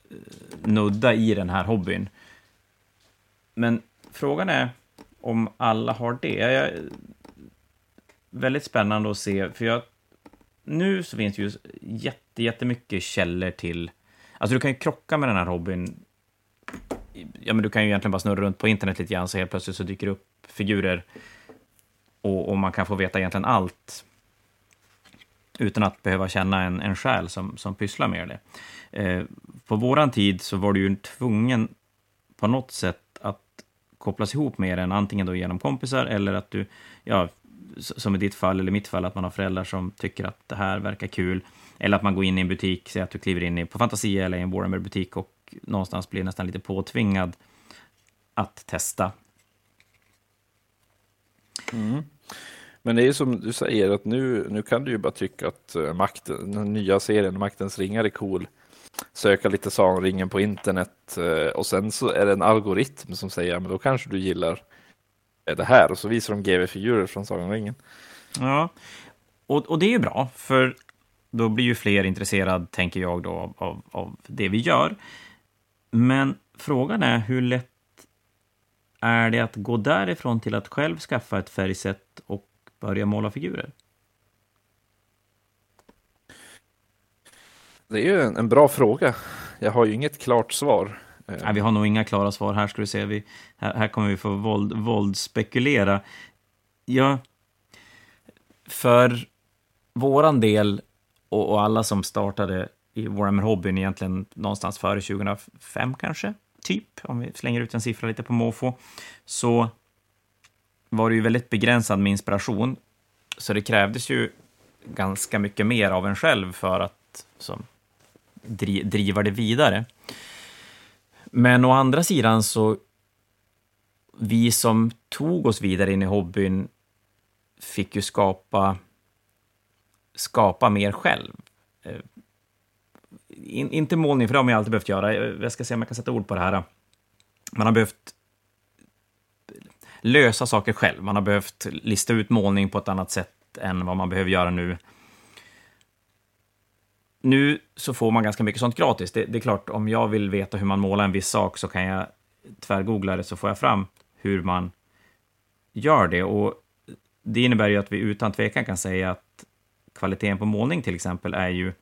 [SPEAKER 1] eh, nudda i den här hobbyn. Men frågan är om alla har det. Jag väldigt spännande att se, för jag, nu så finns det ju jätte, jättemycket källor till... Alltså du kan ju krocka med den här hobbyn. Ja, men du kan ju egentligen bara snurra runt på internet lite grann, så helt plötsligt så dyker det upp figurer och, och man kan få veta egentligen allt utan att behöva känna en, en själ som, som pysslar med det. Eh, på våran tid så var du ju tvungen på något sätt att kopplas ihop med den, antingen då genom kompisar eller att du, ja, som i ditt fall eller mitt fall, att man har föräldrar som tycker att det här verkar kul. Eller att man går in i en butik, säg att du kliver in på Fantasia eller i en Warhammer-butik och någonstans blir nästan lite påtvingad att testa.
[SPEAKER 2] Mm. Men det är ju som du säger, att nu, nu kan du ju bara tycka att eh, makten, den nya serien Maktens ringar är cool söka lite Sagan på internet eh, och sen så är det en algoritm som säger men då kanske du gillar eh, det här och så visar de GV-figurer från Sagan ringen.
[SPEAKER 1] Ja, och, och det är ju bra för då blir ju fler intresserade, tänker jag, då, av, av det vi gör. Men frågan är hur lätt är det att gå därifrån till att själv skaffa ett färgsätt och börja måla figurer?
[SPEAKER 2] Det är ju en, en, bra fråga. Jag har ju inget klart svar.
[SPEAKER 1] Nej, vi har nog inga klara svar här, ska du se. Vi, här, här kommer vi få våld, våld spekulera. Ja, för våran del och, och alla som startade i Warhammer-hobbyn egentligen någonstans före 2005 kanske, typ, om vi slänger ut en siffra lite på måfå, så var det ju väldigt begränsad med inspiration. Så det krävdes ju ganska mycket mer av en själv för att som, dri driva det vidare. Men å andra sidan så, vi som tog oss vidare in i hobbyn fick ju skapa, skapa mer själv. Eh, in, inte målning, för det har man ju alltid behövt göra. Jag ska se om jag kan sätta ord på det här. Man har behövt lösa saker själv. Man har behövt lista ut målning på ett annat sätt än vad man behöver göra nu nu så får man ganska mycket sånt gratis. Det, det, är klart, om jag vill veta hur man målar en viss sak så kan jag tvärgoogla det så får jag fram hur man gör det. Och det innebär ju att vi utan tvekan kan säga att kvaliteten på målning till exempel är ju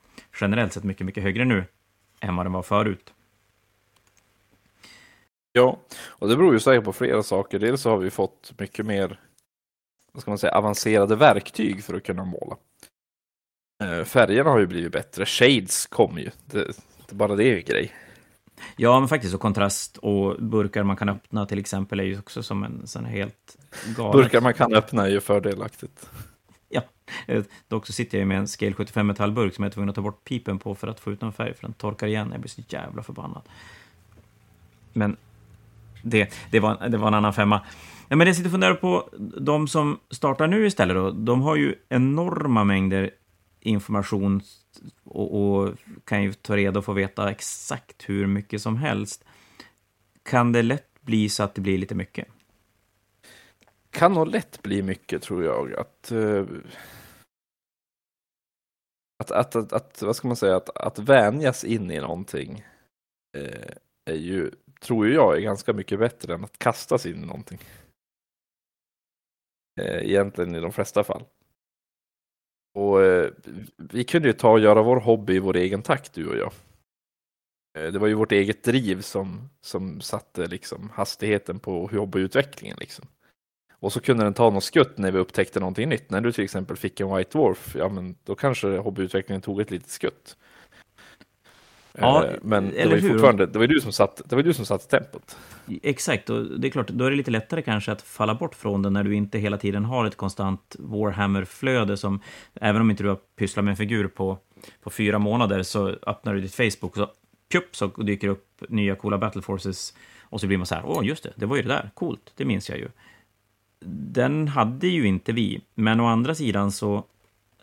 [SPEAKER 1] generellt sett mycket, mycket högre nu än vad den var förut.
[SPEAKER 2] Ja, och det beror ju säkert på flera saker. Dels så har vi fått mycket mer vad ska man säga, avancerade verktyg för att kunna måla. Eh, färgerna har ju blivit bättre. Shades kom ju. Det, bara det är ju grej.
[SPEAKER 1] Ja, men faktiskt. Och kontrast och burkar man kan öppna till exempel är ju också som en sån helt
[SPEAKER 2] galen... Burkar man kan öppna är ju fördelaktigt.
[SPEAKER 1] Ja, eh, dock så sitter jag med en Scale 75 metallburk som jag är tvungen att ta bort pipen på för att få ut någon färg, för den torkar igen. Jag blir så jävla förbannad. Men det, det, var, det var en annan femma. Ja, men jag sitter och funderar på de som startar nu istället. Då, de har ju enorma mängder information och, och, kan ju ta reda och få veta exakt hur mycket som helst. Kan det lätt bli så att det blir lite mycket?
[SPEAKER 2] Kan nog lätt bli mycket tror jag. Att, uh, att, att, att, att, vad ska man säga, att, att vänjas in i någonting uh, är ju, tror jag, är ganska mycket bättre än att kastas in i någonting. Eh, egentligen i de flesta fall. Och eh, vi kunde ju ta och göra vår hobby i vår egen takt, du och jag. Eh, det var ju vårt eget driv som, som satte liksom hastigheten på hobbyutvecklingen. Liksom. Och så kunde den ta något skutt när vi upptäckte någonting nytt. När du till exempel fick en White Dwarf, ja men då kanske hobbyutvecklingen tog ett litet skutt.
[SPEAKER 1] Ja,
[SPEAKER 2] Eh, men det var ju fortfarande, det var ju du som satt, det var du som satte tempot.
[SPEAKER 1] Exakt, och det är klart, då är det lite lättare kanske att falla bort från det när du inte hela tiden har ett konstant Warhammer-flöde som, även om inte du har pysslat med en figur på, på fyra månader, så öppnar du ditt Facebook och så, pjupp, så dyker det upp nya coola Battle Forces och så blir man så här, åh, just det, det var ju det där, coolt, det minns jag ju. Den hade ju inte vi, men å andra sidan så,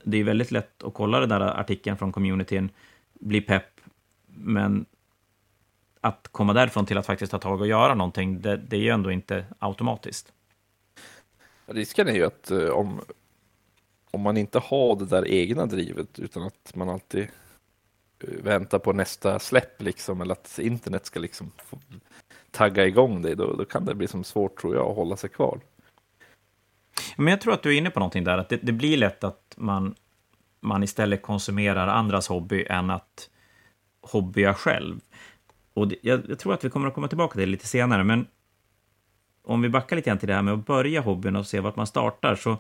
[SPEAKER 1] det är väldigt lätt att kolla den där artikeln från communityn, bli pepp, men att komma därifrån till att faktiskt ta tag och göra någonting, det, det är ju ändå inte automatiskt.
[SPEAKER 2] Risken är ju att eh, om, om man inte har det där egna drivet utan att man alltid eh, väntar på nästa släpp liksom eller att internet ska liksom tagga igång dig, då, då kan det bli som svårt tror jag att hålla sig kvar.
[SPEAKER 1] Men jag tror att du är inne på någonting där, att det, det blir lätt att man, man istället konsumerar andras hobby än att hobbya själv. Och det, jag, jag, tror att vi kommer att komma tillbaka till det lite senare, men om vi backar lite grann till det här med att börja hobbyn och se vart man startar, så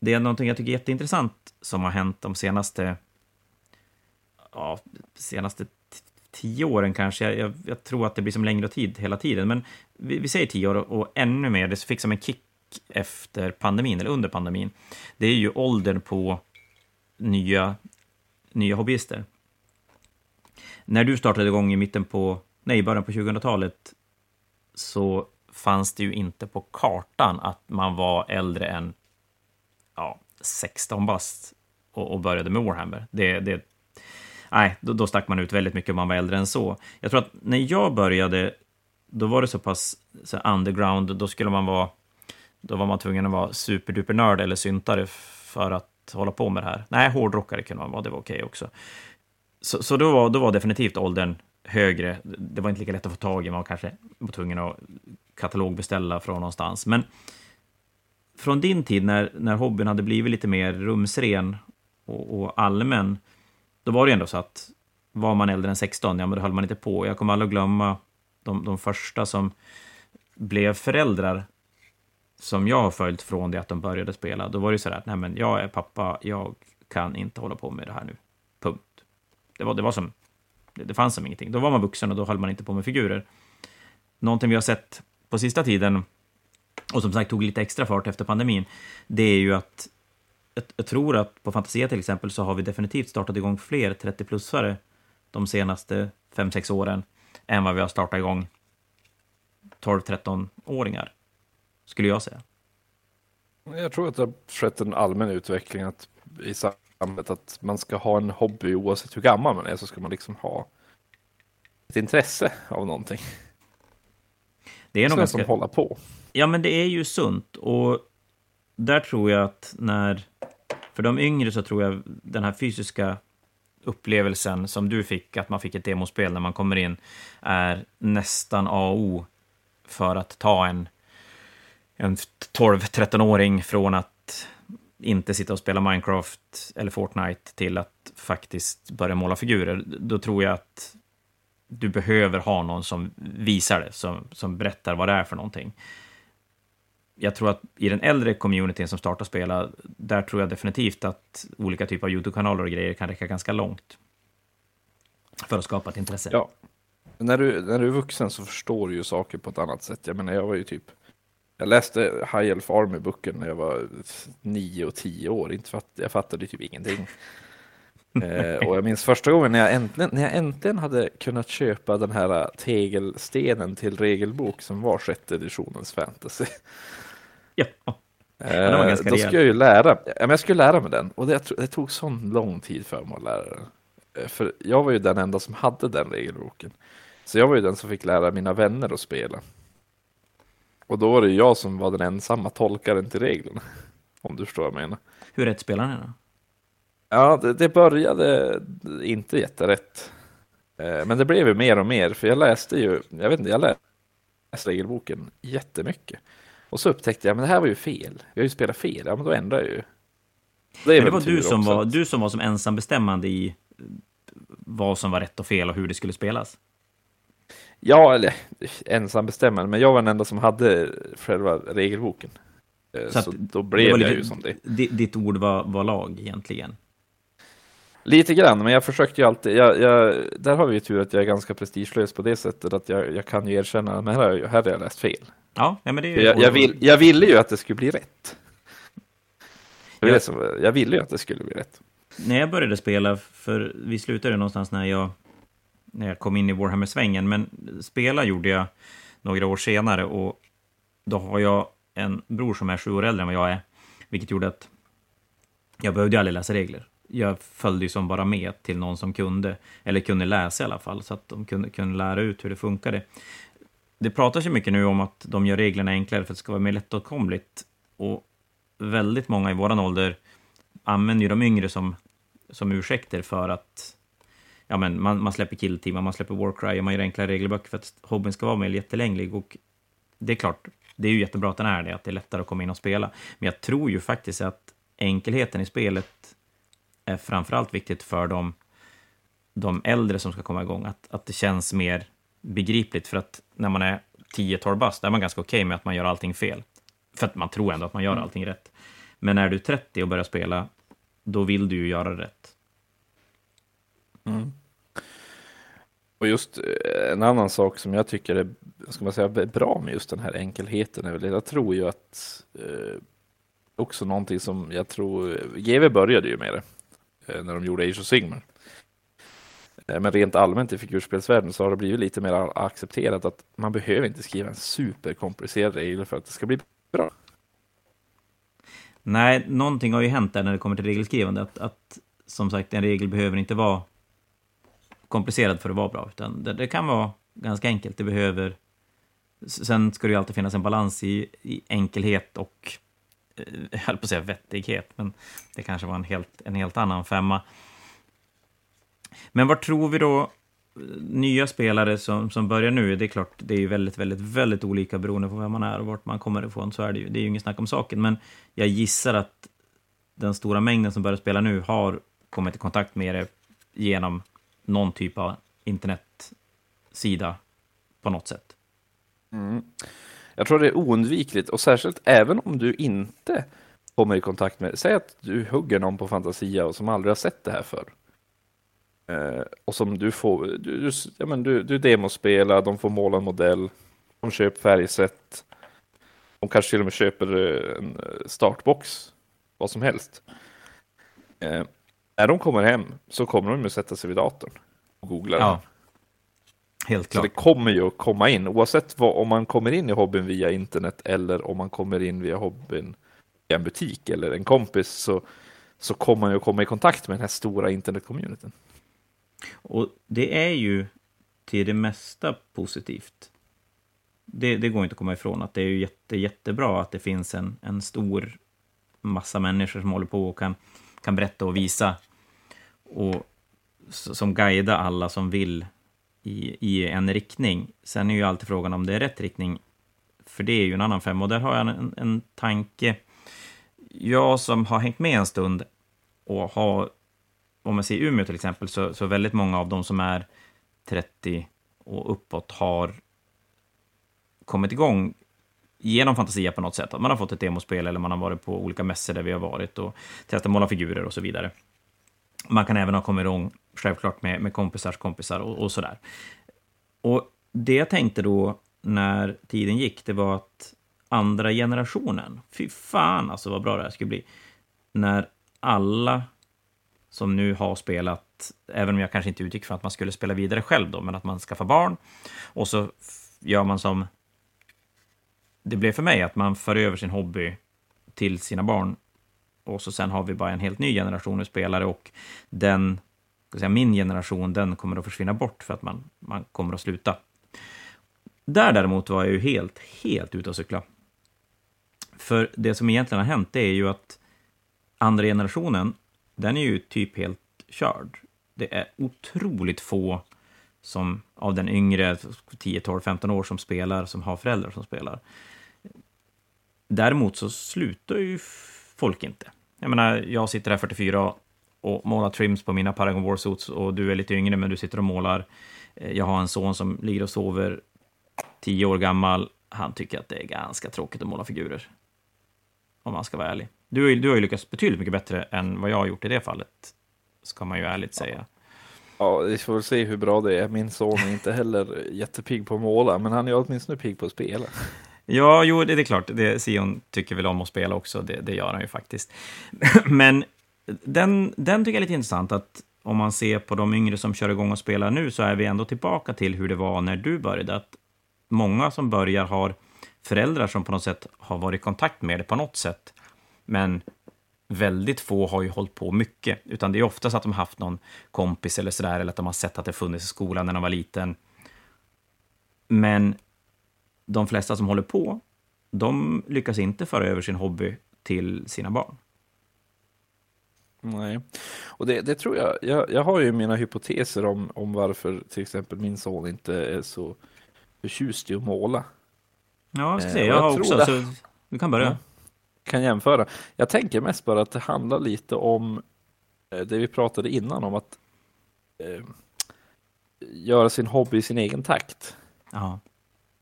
[SPEAKER 1] det är någonting jag tycker är jätteintressant som har hänt de senaste, ja, senaste tio åren kanske. Jag, jag, jag, tror att det blir som längre tid hela tiden, men vi, vi säger tio år och, och ännu mer. Det fick som en kick efter pandemin, eller under pandemin. Det är ju åldern på nya, nya hobbyister när du startade igång i mitten på, nej, början på 2000-talet så fanns det ju inte på kartan att man var äldre än ja, 16 bast och, och började med Warhammer. Det, det, nej, då, då stack man ut väldigt mycket om man var äldre än så. Jag tror att när jag började, då var det så pass så underground, då skulle man vara, då var man tvungen att vara superduper nörd eller syntare för att hålla på med det här. Nej, hårdrockare kunde man vara, det var okej okay också. Så, så då, var, då var definitivt åldern högre. Det var inte lika lätt att få tag i, man var kanske var tvungen att katalogbeställa från någonstans. Men från din tid, när, när hobbyn hade blivit lite mer rumsren och, och allmän, då var det ju ändå så att var man äldre än 16, ja men då höll man inte på. Jag kommer aldrig att glömma de, de första som blev föräldrar som jag har följt från det att de började spela. Då var det så där, nej men jag är pappa, jag kan inte hålla på med det här nu. Det var, det var som, det, det fanns som ingenting. Då var man vuxen och då höll man inte på med figurer. Någonting vi har sett på sista tiden, och som sagt tog lite extra fart efter pandemin, det är ju att jag, jag tror att på Fantasia till exempel så har vi definitivt startat igång fler 30-plussare de senaste 5-6 åren än vad vi har startat igång 12-13-åringar, skulle jag säga.
[SPEAKER 2] Jag tror att det har skett en allmän utveckling att i samhället att man ska ha en hobby oavsett hur gammal man är så ska man liksom ha ett intresse av någonting.
[SPEAKER 1] Det är nog
[SPEAKER 2] ganska... som hålla på.
[SPEAKER 1] Ja, men det är ju sunt och där tror jag att när, för de yngre så tror jag den här fysiska upplevelsen som du fick, att man fick ett demospel när man kommer in, är nästan A och O för att ta en, en 12-13-åring från att inte sitta och spela Minecraft eller Fortnite till att faktiskt börja måla figurer, då tror jag att du behöver ha någon som visar det, som, som berättar vad det är för någonting. Jag tror att i den äldre communityn som startar spela, där tror jag definitivt att olika typer av YouTube-kanaler och grejer kan räcka ganska långt för att skapa ett intresse.
[SPEAKER 2] Ja. När du, när du är vuxen så förstår du ju saker på ett annat sätt. Jag menar, jag var ju typ jag läste High Elf Army-boken när jag var nio och tio år. Inte fatt, jag fattade typ ingenting. eh, och jag minns första gången när jag, äntligen, när jag äntligen hade kunnat köpa den här tegelstenen till regelbok som var sjätte editionens fantasy.
[SPEAKER 1] Ja.
[SPEAKER 2] Eh, då skulle jag ju lära, ja, jag skulle lära mig den och det, det tog sån lång tid för mig att lära den. Eh, för jag var ju den enda som hade den regelboken. Så jag var ju den som fick lära mina vänner att spela. Och då var det jag som var den ensamma tolkaren till reglerna. Om du förstår vad jag menar.
[SPEAKER 1] Hur rätt spelar ni då?
[SPEAKER 2] Ja, det, det började inte jätterätt. Eh, men det blev ju mer och mer, för jag läste ju, jag vet inte, jag läste regelboken jättemycket. Och så upptäckte jag, men det här var ju fel. Vi har ju spelat fel, ja men då ändrar jag ju.
[SPEAKER 1] Det, men det var du som var, du som var som ensam bestämmande i vad som var rätt och fel och hur det skulle spelas?
[SPEAKER 2] Ja, eller ensam bestämmande, men jag var den enda som hade själva regelboken. Eh, så, så då blev jag lite, ju som det.
[SPEAKER 1] Ditt ord var, var lag egentligen?
[SPEAKER 2] Lite grann, men jag försökte ju alltid. Jag, jag, där har vi ju tur att jag är ganska prestigelös på det sättet att jag, jag kan ju erkänna att här jag, här har jag läst fel.
[SPEAKER 1] Ja, ja men det är
[SPEAKER 2] jag, jag, vill, jag ville ju att det skulle bli rätt. Jag ville, jag, jag ville ju att det skulle bli rätt.
[SPEAKER 1] När jag började spela, för vi slutade någonstans när jag, när jag kom in i Warhammer-svängen, men spela gjorde jag några år senare och då har jag en bror som är sju år äldre än vad jag är, vilket gjorde att jag behövde aldrig läsa regler. Jag följde ju som bara med till någon som kunde, eller kunde läsa i alla fall, så att de kunde, kunde lära ut hur det funkade. Det pratas ju mycket nu om att de gör reglerna enklare för att det ska vara mer lättåtkomligt. Och väldigt många i våran ålder använder ju de yngre som, som ursäkter för att ja, men man, man släpper killteam, man släpper Warcry och man gör enklare regelböcker för att hobbyn ska vara mer jättelänglig. Och det är klart, det är ju jättebra att den är det, att det är lättare att komma in och spela. Men jag tror ju faktiskt att enkelheten i spelet är framförallt viktigt för de, de äldre som ska komma igång. Att, att det känns mer begripligt, för att när man är 10-12 bast, är man ganska okej okay med att man gör allting fel. För att man tror ändå att man gör mm. allting rätt. Men när du är 30 och börjar spela, då vill du ju göra rätt.
[SPEAKER 2] Mm. Och just eh, en annan sak som jag tycker är ska man säga, bra med just den här enkelheten är väl, jag tror ju att eh, också någonting som jag tror, eh, GW började ju med det eh, när de gjorde Age of Sigmar. Eh, men rent allmänt i figurspelsvärlden så har det blivit lite mer accepterat att man behöver inte skriva en superkomplicerad regel för att det ska bli bra.
[SPEAKER 1] Nej, någonting har ju hänt där när det kommer till regelskrivande. Att, att som sagt, en regel behöver inte vara komplicerad för att vara bra, utan det, det kan vara ganska enkelt. Det behöver... Sen ska det ju alltid finnas en balans i, i enkelhet och, eh, jag höll på att säga vettighet, men det kanske var en helt, en helt annan femma. Men vad tror vi då eh, nya spelare som, som börjar nu, det är klart, det är ju väldigt, väldigt, väldigt olika beroende på vem man är och vart man kommer ifrån, så är det ju. Det är ju inget snack om saken, men jag gissar att den stora mängden som börjar spela nu har kommit i kontakt med det genom någon typ av internetsida på något sätt.
[SPEAKER 2] Mm. Jag tror det är oundvikligt och särskilt även om du inte kommer i kontakt med, säg att du hugger någon på Fantasia och som aldrig har sett det här förr. Eh, och som du får, du, du, ja, men du, du demospelar, de får måla en modell, de köper färgsätt, de kanske till och med köper eh, en eh, startbox, vad som helst. Eh, när de kommer hem så kommer de att sätta sig vid datorn och googla. Ja.
[SPEAKER 1] Helt klart.
[SPEAKER 2] Så det kommer ju att komma in, oavsett vad, om man kommer in i hobbyn via internet eller om man kommer in via hobbyn i en butik eller en kompis så, så kommer man ju att komma i kontakt med den här stora internetcommunityn.
[SPEAKER 1] Och det är ju till det mesta positivt. Det, det, går inte att komma ifrån att det är ju jätte, jättebra att det finns en, en stor massa människor som håller på och kan, kan berätta och visa och som guidar alla som vill i, i en riktning. Sen är ju alltid frågan om det är rätt riktning, för det är ju en annan femma. Och där har jag en, en tanke. Jag som har hängt med en stund och har om man ser Umeå till exempel, så, så väldigt många av de som är 30 och uppåt har kommit igång genom Fantasia på något sätt. Att man har fått ett demospel eller man har varit på olika mässor där vi har varit och testat måla figurer och så vidare. Man kan även ha kommit igång, självklart, med, med kompisars kompisar och, och sådär. Och det jag tänkte då när tiden gick, det var att andra generationen, fy fan alltså vad bra det här skulle bli, när alla som nu har spelat, även om jag kanske inte utgick från att man skulle spela vidare själv då, men att man skaffar barn och så gör man som det blev för mig, att man för över sin hobby till sina barn och så sen har vi bara en helt ny generation av spelare och den, ska säga, min generation, den kommer att försvinna bort för att man, man kommer att sluta. Där däremot var jag ju helt, helt ute och cykla. För det som egentligen har hänt, det är ju att andra generationen den är ju typ helt körd. Det är otroligt få som av den yngre, 10, 12, 15 år som spelar, som har föräldrar som spelar. Däremot så slutar ju folk inte. Jag menar, jag sitter här 44 och målar trims på mina Paragon Warsuits och du är lite yngre men du sitter och målar. Eh, jag har en son som ligger och sover, tio år gammal. Han tycker att det är ganska tråkigt att måla figurer. Om man ska vara ärlig. Du, du har ju lyckats betydligt mycket bättre än vad jag har gjort i det fallet, ska man ju ärligt säga.
[SPEAKER 2] Ja, vi får väl se hur bra det är. Min son är inte heller jättepigg på att måla, men han är åtminstone pigg på att spela.
[SPEAKER 1] Ja, jo, det, är klart. Det, Sion tycker väl om att spela också, det, det gör han ju faktiskt. Men den, den tycker jag är lite intressant, att om man ser på de yngre som kör igång och spelar nu, så är vi ändå tillbaka till hur det var när du började. Att många som börjar har föräldrar som på något sätt har varit i kontakt med det på något sätt. Men väldigt få har ju hållit på mycket, utan det är oftast att de har haft någon kompis eller sådär, eller att de har sett att det funnits i skolan när de var liten. Men de flesta som håller på, de lyckas inte föra över sin hobby till sina barn.
[SPEAKER 2] Nej, och det, det tror jag, jag, jag har ju mina hypoteser om, om varför till exempel min son inte är så förtjust i att måla.
[SPEAKER 1] Ja, jag ska se, jag, jag har också, det. så du kan börja. Ja,
[SPEAKER 2] kan jämföra. Jag tänker mest bara att det handlar lite om eh, det vi pratade innan om att eh, göra sin hobby i sin egen takt.
[SPEAKER 1] Ja.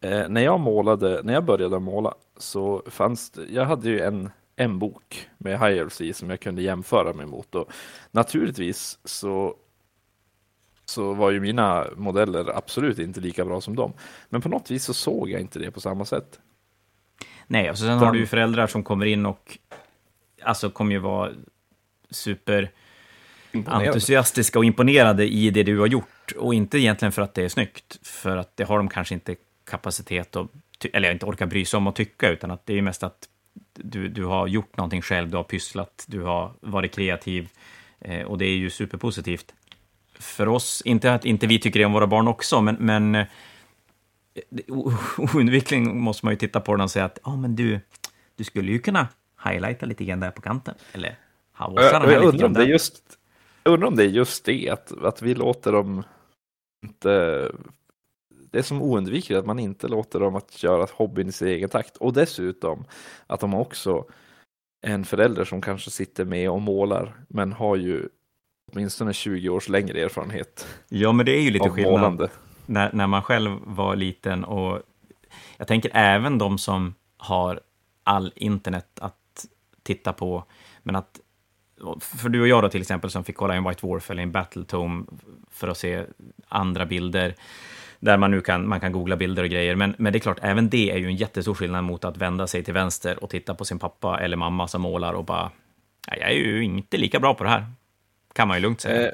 [SPEAKER 2] Eh, när jag målade, när jag började måla så fanns det, jag hade ju en, en bok med i som jag kunde jämföra mig mot och naturligtvis så så var ju mina modeller absolut inte lika bra som dem. Men på något vis så såg jag inte det på samma sätt.
[SPEAKER 1] Nej, och sen har du ju föräldrar som kommer in och alltså kommer ju vara super entusiastiska och imponerade i det du har gjort. Och inte egentligen för att det är snyggt, för att det har de kanske inte kapacitet att, eller inte orkar bry sig om att tycka, utan att det är mest att du, du har gjort någonting själv, du har pysslat, du har varit kreativ eh, och det är ju superpositivt. För oss, inte att inte vi tycker det om våra barn också, men, men eh, oundvikligen måste man ju titta på den och säga att oh, men du, du skulle ju kunna highlighta lite grann där på kanten, eller
[SPEAKER 2] havossa den här jag, lite grann. Det är just, jag undrar om det är just det, att, att vi låter dem inte det är som oundvikligt att man inte låter dem att göra hobbyn i sin egen takt. Och dessutom att de också är en förälder som kanske sitter med och målar, men har ju åtminstone 20 års längre erfarenhet.
[SPEAKER 1] Ja, men det är ju lite skillnad när, när man själv var liten och jag tänker även de som har all internet att titta på, men att för du och jag då till exempel som fick kolla en White Dwarf eller en Battletome för att se andra bilder där man nu kan, man kan googla bilder och grejer. Men, men det är klart, även det är ju en jättestor skillnad mot att vända sig till vänster och titta på sin pappa eller mamma som målar och bara, jag är ju inte lika bra på det här. Kan man ju lugnt säga. Eh,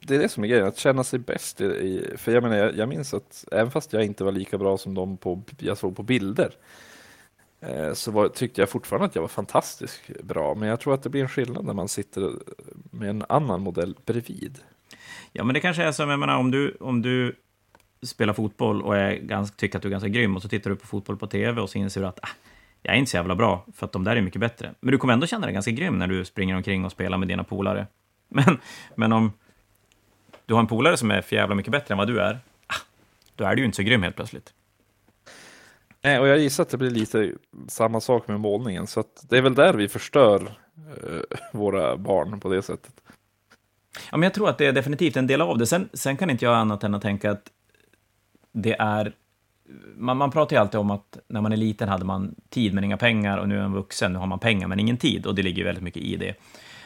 [SPEAKER 2] det är det som är grejen, att känna sig bäst. I, för jag menar, jag, jag, minns att även fast jag inte var lika bra som de på, jag såg på bilder, eh, så var, tyckte jag fortfarande att jag var fantastiskt bra. Men jag tror att det blir en skillnad när man sitter med en annan modell bredvid.
[SPEAKER 1] Ja, men det kanske är som, jag menar, om du, om du spelar fotboll och är ganska, tycker att du är ganska grym och så tittar du på fotboll på tv och så inser du att ah, jag är inte så jävla bra, för att de där är mycket bättre. Men du kommer ändå känna dig ganska grym när du springer omkring och spelar med dina polare. Men, men om du har en polare som är för jävla mycket bättre än vad du är, ah, då är du ju inte så grym helt plötsligt.
[SPEAKER 2] Nej, och jag gissar att det blir lite samma sak med målningen, så det är väl där vi förstör eh, våra barn på det sättet.
[SPEAKER 1] Ja, men jag tror att det är definitivt en del av det. Sen, sen kan inte jag annat än att tänka att det är... Man, man pratar ju alltid om att när man är liten hade man tid men inga pengar och nu är man vuxen, nu har man pengar men ingen tid och det ligger väldigt mycket i det.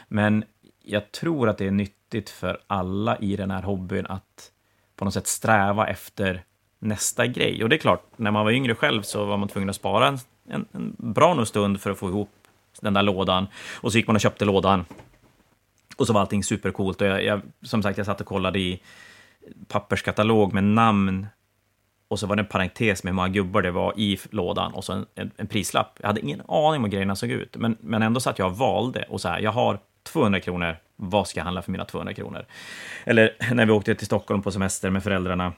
[SPEAKER 1] Men jag tror att det är nyttigt för alla i den här hobbyn att på något sätt sträva efter nästa grej. Och det är klart, när man var yngre själv så var man tvungen att spara en, en, en bra nog stund för att få ihop den där lådan. Och så gick man och köpte lådan. Och så var allting supercoolt. Och jag, jag, som sagt, jag satt och kollade i papperskatalog med namn och så var det en parentes med hur många gubbar det var i lådan och så en, en, en prislapp. Jag hade ingen aning om hur grejerna såg ut, men, men ändå satt jag och valde och så här, jag har 200 kronor, vad ska jag handla för mina 200 kronor? Eller när vi åkte till Stockholm på semester med föräldrarna.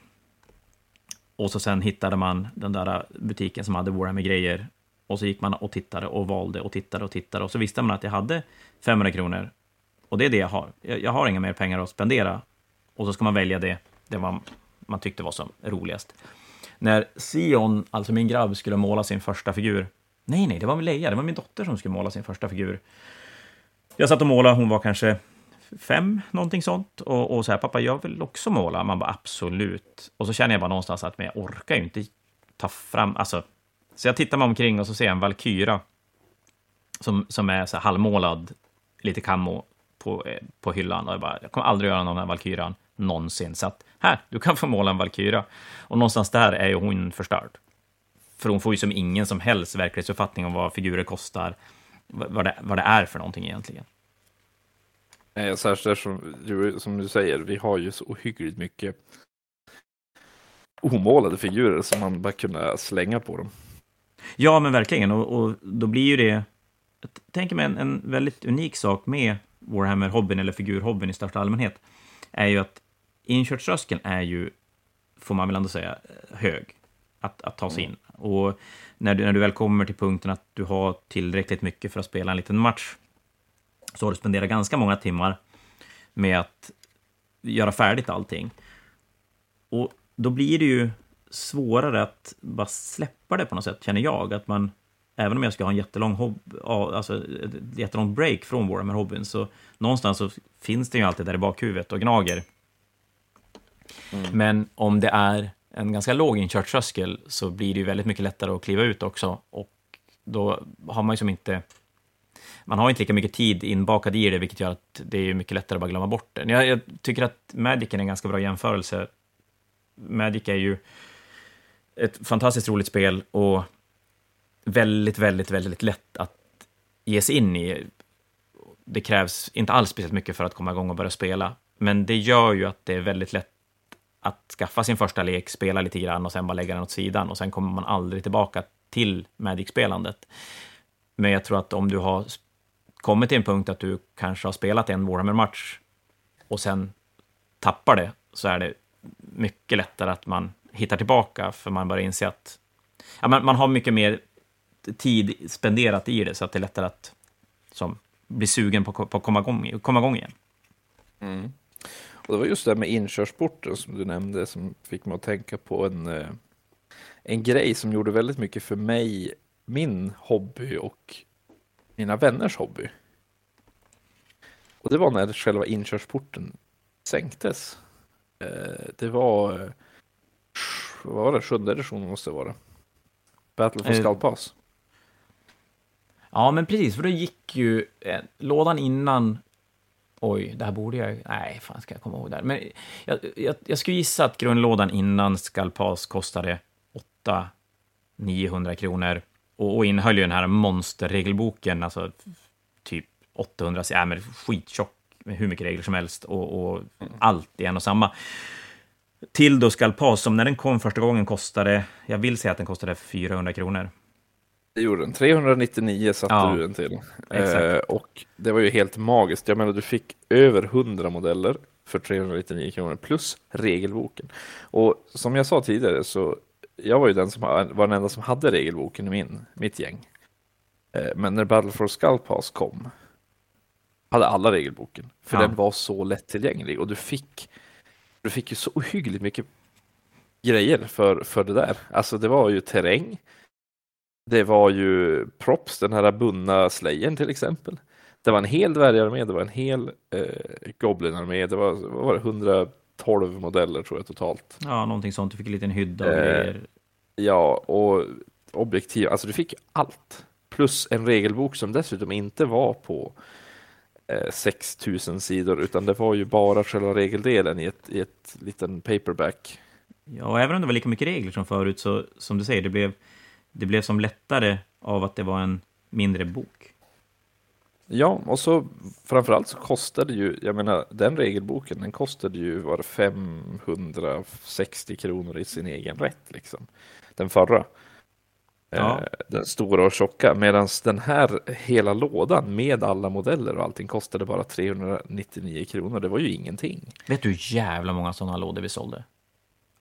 [SPEAKER 1] Och så sen hittade man den där butiken som hade våra med grejer. Och så gick man och tittade och valde och tittade och tittade. Och så visste man att jag hade 500 kronor. Och det är det jag har. Jag, jag har inga mer pengar att spendera. Och så ska man välja det, det man, man tyckte var som roligast när Sion, alltså min grabb, skulle måla sin första figur. Nej, nej, det var Leia, det var min dotter som skulle måla sin första figur. Jag satt och målade, hon var kanske fem, någonting sånt. Och, och så här, pappa, jag vill också måla. Man bara, absolut. Och så känner jag bara någonstans att men jag orkar ju inte ta fram, alltså. Så jag tittar mig omkring och så ser jag en Valkyra som, som är så här halvmålad, lite kammo på, eh, på hyllan. Och jag bara, jag kommer aldrig göra någon här Valkyran någonsin. Så att, här, du kan få måla en Valkyra. Och någonstans där är ju hon förstörd. För hon får ju som ingen som helst verklighetsuppfattning om vad figurer kostar, vad det, vad det är för någonting egentligen.
[SPEAKER 2] Nej, särskilt som, som du säger, vi har ju så ohyggligt mycket omålade figurer som man bara kunde slänga på dem.
[SPEAKER 1] Ja, men verkligen. Och, och då blir ju det... Jag tänker mig en, en väldigt unik sak med Warhammer-hobbyn, eller figurhobbyn i största allmänhet, är ju att inkörströskeln är ju, får man väl ändå säga, hög att, att ta sig in. Och när du, när du väl kommer till punkten att du har tillräckligt mycket för att spela en liten match, så har du spenderat ganska många timmar med att göra färdigt allting. Och då blir det ju svårare att bara släppa det på något sätt, känner jag. Att man, även om jag ska ha en jättelång hobb, alltså ett jättelångt break från Warhammer-hobbyn, så någonstans så finns det ju alltid där i bakhuvudet och gnager. Mm. Men om det är en ganska låg inkörströskel så blir det ju väldigt mycket lättare att kliva ut också. Och då har man ju som inte... Man har inte lika mycket tid inbakad i det, vilket gör att det är mycket lättare att bara glömma bort det. Jag, jag tycker att Magic är en ganska bra jämförelse. Magic är ju ett fantastiskt roligt spel och väldigt, väldigt, väldigt lätt att ge sig in i. Det krävs inte alls speciellt mycket för att komma igång och börja spela, men det gör ju att det är väldigt lätt att skaffa sin första lek, spela lite grann och sen bara lägga den åt sidan och sen kommer man aldrig tillbaka till Magic-spelandet. Men jag tror att om du har kommit till en punkt att du kanske har spelat en Warhammer-match och sen tappar det, så är det mycket lättare att man hittar tillbaka, för man börjar inse att ja, man, man har mycket mer tid spenderat i det, så att det är lättare att som, bli sugen på, på att komma igång, komma igång igen.
[SPEAKER 2] Mm. Och det var just det med inkörsporten som du nämnde som fick mig att tänka på en, eh, en grej som gjorde väldigt mycket för mig, min hobby och mina vänners hobby. Och det var när själva inkörsporten sänktes. Eh, det var, eh, vad var det, sjunde editionen måste det vara. Battle for Skull Pass.
[SPEAKER 1] Ja, men precis, för då gick ju eh, lådan innan Oj, det här borde jag... Nej, fan ska jag komma ihåg det här. Men jag, jag, jag skulle gissa att grundlådan innan Skalpas kostade 800-900 kronor och, och innehöll ju den här monsterregelboken, alltså typ 800, ja men skittjock med hur mycket regler som helst och, och allt i en och samma. Till då Skalpas, som när den kom första gången kostade, jag vill säga att den kostade 400 kronor.
[SPEAKER 2] Det gjorde den. 399 satte ja, du den till. Eh, och det var ju helt magiskt. Jag menar, du fick över 100 modeller för 399 kronor plus regelboken. Och som jag sa tidigare så jag var ju den som var den enda som hade regelboken i min, mitt gäng. Eh, men när Battle for Skull Pass kom hade alla regelboken. För ja. den var så lättillgänglig och du fick, du fick ju så ohyggligt mycket grejer för, för det där. Alltså det var ju terräng. Det var ju props, den här bundna slayen till exempel. Det var en hel dvärgarmé, det var en hel eh, goblinarmé, det var, vad var det 112 modeller tror jag totalt.
[SPEAKER 1] Ja, någonting sånt. Du fick en liten hydda och eh, grejer.
[SPEAKER 2] Ja, och objektiv, alltså du fick allt. Plus en regelbok som dessutom inte var på eh, 6000 sidor, utan det var ju bara själva regeldelen i ett, i ett liten paperback.
[SPEAKER 1] Ja, och även om det var lika mycket regler som förut, så som du säger, det blev det blev som lättare av att det var en mindre bok.
[SPEAKER 2] Ja, och så framförallt så kostade ju, jag menar den regelboken, den kostade ju var 560 kronor i sin egen rätt liksom. Den förra. Ja. Eh, den stora och tjocka, medan den här hela lådan med alla modeller och allting kostade bara 399 kronor. Det var ju ingenting.
[SPEAKER 1] Vet du hur jävla många sådana lådor vi sålde?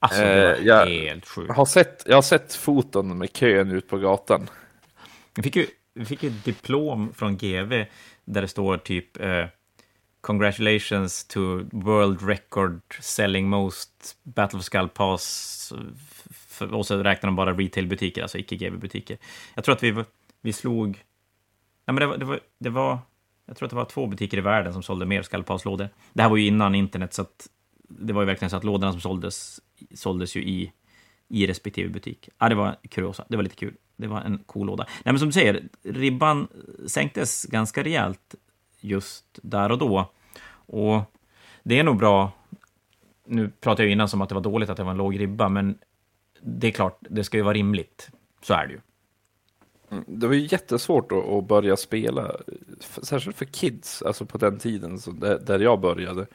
[SPEAKER 1] Alltså, det var eh, jag helt sjukt.
[SPEAKER 2] Har sett, jag har sett foton med kön ut på gatan.
[SPEAKER 1] Vi fick ju, vi fick ju diplom från GV där det står typ eh, Congratulations to World Record Selling Most Battle of Skull Pass. och så räknar de bara retailbutiker, alltså icke GV-butiker. Jag tror att vi, vi slog... Nej, men det var, det var, det var Jag tror att det var två butiker i världen som sålde mer skallpaslådor. Det här var ju innan internet, så att det var ju verkligen så att lådorna som såldes, såldes ju i, i respektive butik. Ja, det var kuriosa. Det var lite kul. Det var en cool låda. Nej, men som du säger, ribban sänktes ganska rejält just där och då. Och det är nog bra. Nu pratade jag innan som att det var dåligt att det var en låg ribba, men det är klart, det ska ju vara rimligt. Så är det ju.
[SPEAKER 2] Mm, det var ju jättesvårt att, börja spela, särskilt för kids, alltså på den tiden där jag började,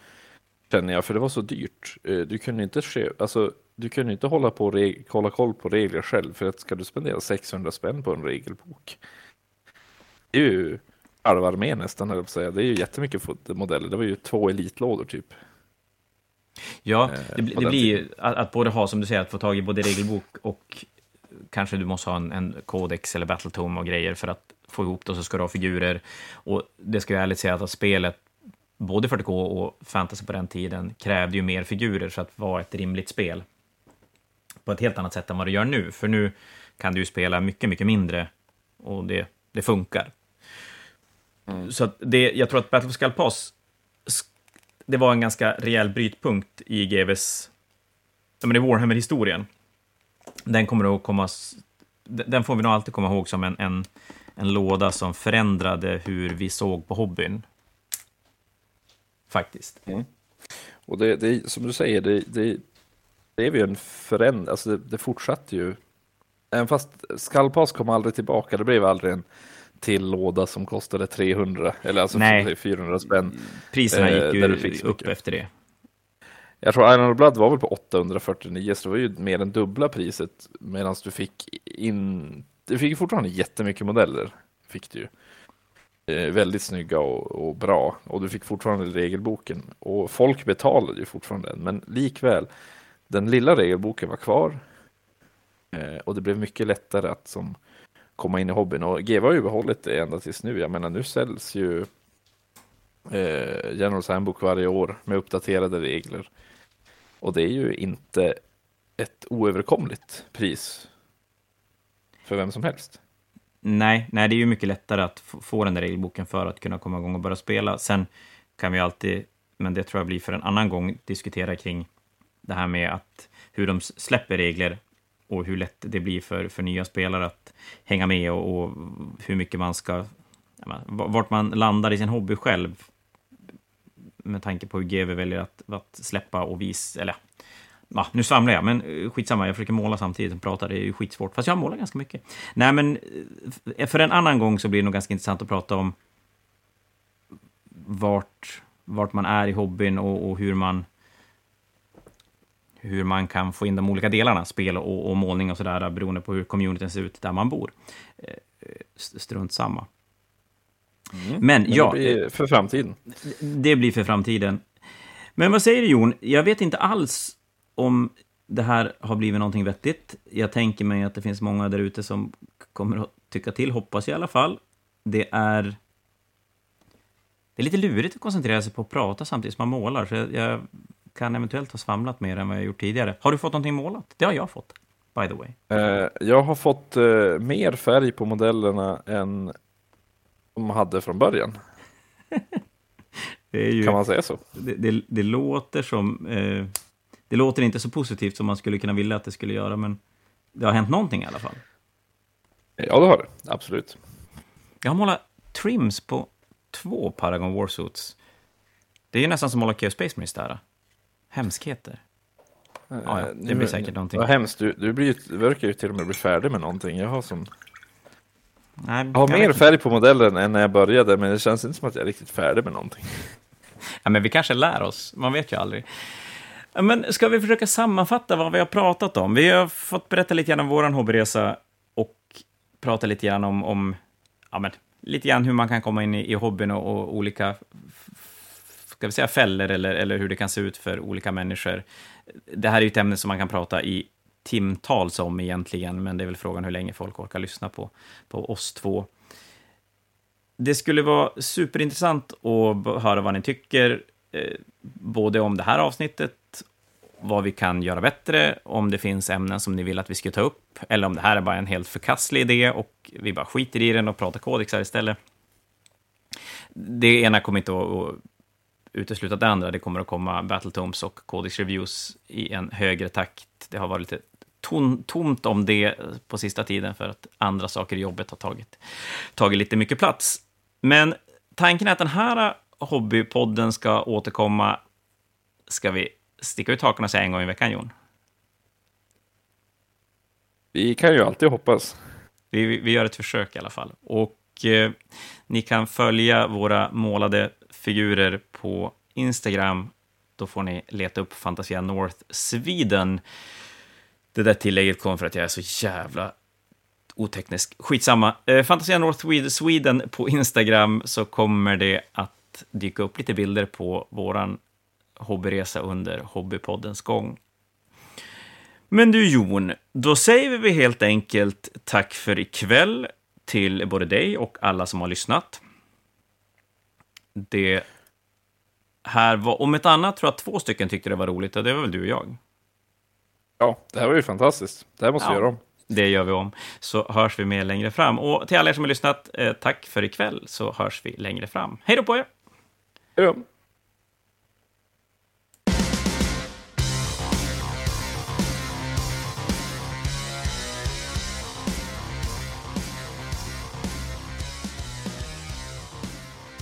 [SPEAKER 2] känner jag, för det var så dyrt. Eh, du kunde inte, alltså, du kunde inte hålla, på hålla koll på regler själv, för att ska du spendera 600 spänn på en regelbok, det är ju halva armén nästan, höll säga. Det är ju jättemycket modeller, det var ju två elitlådor typ.
[SPEAKER 1] Ja, det, det blir ju att, att, både ha, som du säger, att få tag i både regelbok och kanske du måste ha en, en kodex eller battletome och grejer för att få ihop det, och så ska du ha figurer. Och det ska jag ärligt säga att spelet, både 40K och fantasy på den tiden, krävde ju mer figurer för att vara ett rimligt spel. På ett helt annat sätt än vad det gör nu, för nu kan du ju spela mycket, mycket mindre och det, det funkar. Mm. Så det, jag tror att Battle of Skull Pass det var en ganska rejäl brytpunkt i GVs, ja men i Warhammer-historien. Den kommer att komma, den får vi nog alltid komma ihåg som en, en, en låda som förändrade hur vi såg på hobbyn. Faktiskt. Mm.
[SPEAKER 2] Och det, det, som du säger, det, det, är ju en förändring, alltså det, det fortsatte ju. Även fast Skallpass kom aldrig tillbaka, det blev aldrig en till låda som kostade 300, eller alltså Nej. 400 spänn.
[SPEAKER 1] Priserna gick ju eh, upp efter det.
[SPEAKER 2] Jag tror Iron of Blood var väl på 849, så det var ju mer än dubbla priset. Medan du fick in, du fick fortfarande jättemycket modeller. Fick du ju. Eh, väldigt snygga och, och, bra. Och du fick fortfarande regelboken. Och folk betalade ju fortfarande den, men likväl. Den lilla regelboken var kvar. Eh, och det blev mycket lättare att som komma in i hobbyn. Och GW har ju behållit det ända tills nu. Jag menar, nu säljs ju eh, Generals Handbook varje år med uppdaterade regler. Och det är ju inte ett oöverkomligt pris för vem som helst.
[SPEAKER 1] Nej, nej, det är ju mycket lättare att få den där regelboken för att kunna komma igång och börja spela. Sen kan vi alltid, men det tror jag blir för en annan gång, diskutera kring det här med att hur de släpper regler och hur lätt det blir för, för nya spelare att hänga med och, och hur mycket man ska... Vart man landar i sin hobby själv med tanke på hur GW väljer att, att släppa och visa... Eller ja, nu svamlar jag, men eh, skitsamma, jag försöker måla samtidigt som pratar, det är ju skitsvårt. Fast jag målar ganska mycket. Nej, men eh, för en annan gång så blir det nog ganska intressant att prata om vart, vart man är i hobbyn och, och hur man hur man kan få in de olika delarna, spel och, och målning och sådär, beroende på hur communityn ser ut där man bor. Eh, strunt samma.
[SPEAKER 2] Mm. Men, ja... Det blir för framtiden.
[SPEAKER 1] Det blir för framtiden. Men vad säger du, Jon? Jag vet inte alls om det här har blivit någonting vettigt. Jag tänker mig att det finns många där ute som kommer att tycka till, hoppas jag i alla fall. Det är... Det är lite lurigt att koncentrera sig på att prata samtidigt som man målar, så jag, jag kan eventuellt ha svamlat mer än vad jag gjort tidigare. Har du fått någonting målat? Det har jag fått, by the way.
[SPEAKER 2] Uh, jag har fått uh, mer färg på modellerna än de hade från början. ju, kan man säga så?
[SPEAKER 1] Det, det, det låter som... Uh, det låter inte så positivt som man skulle kunna vilja att det skulle göra, men det har hänt någonting i alla fall.
[SPEAKER 2] Ja, det har det. Absolut.
[SPEAKER 1] Jag har målat trims på två Paragon Warsuits. Det är ju nästan som att måla Chaos Space Marines där. Hemskheter. Ja, ja, det blir säkert någonting.
[SPEAKER 2] Vad hemskt, du, du, blir, du verkar ju till och med bli färdig med någonting. Jag har som... Nej, jag har mer färg på modellen än när jag började, men det känns inte som att jag är riktigt färdig med någonting.
[SPEAKER 1] Ja, men vi kanske lär oss, man vet ju aldrig. Men ska vi försöka sammanfatta vad vi har pratat om? Vi har fått berätta lite grann om vår hobbyresa och prata lite grann om, om ja, men, lite grann hur man kan komma in i, i hobbyn och, och olika ska vi säga fällor eller, eller hur det kan se ut för olika människor. Det här är ju ett ämne som man kan prata i timtals om egentligen, men det är väl frågan hur länge folk orkar lyssna på, på oss två. Det skulle vara superintressant att höra vad ni tycker, eh, både om det här avsnittet, vad vi kan göra bättre, om det finns ämnen som ni vill att vi ska ta upp, eller om det här är bara en helt förkastlig idé och vi bara skiter i den och pratar kodexar istället det ena kommer inte att, utesluta det andra. Det kommer att komma Battletomes och Codex Reviews i en högre takt. Det har varit lite tom, tomt om det på sista tiden för att andra saker i jobbet har tagit, tagit lite mycket plats. Men tanken är att den här hobbypodden ska återkomma, ska vi sticka ut hakorna och säga en gång i veckan, Jon?
[SPEAKER 2] Vi kan ju alltid hoppas.
[SPEAKER 1] Vi, vi gör ett försök i alla fall. Och eh, ni kan följa våra målade figurer på Instagram. Då får ni leta upp Fantasia North Sweden. Det där tillägget kom för att jag är så jävla oteknisk. Skitsamma. Eh, Fantasia North Sweden på Instagram så kommer det att dyka upp lite bilder på våran hobbyresa under Hobbypoddens gång. Men du Jon, då säger vi helt enkelt tack för ikväll till både dig och alla som har lyssnat. Det här var, om ett annat tror jag två stycken tyckte det var roligt och det var väl du och jag.
[SPEAKER 2] Ja, det här var ju fantastiskt. Det här måste
[SPEAKER 1] ja,
[SPEAKER 2] vi göra om.
[SPEAKER 1] Det gör vi om. Så hörs vi med längre fram. Och till alla er som har lyssnat, eh, tack för ikväll, så hörs vi längre fram. Hej då på er!
[SPEAKER 2] Hej då!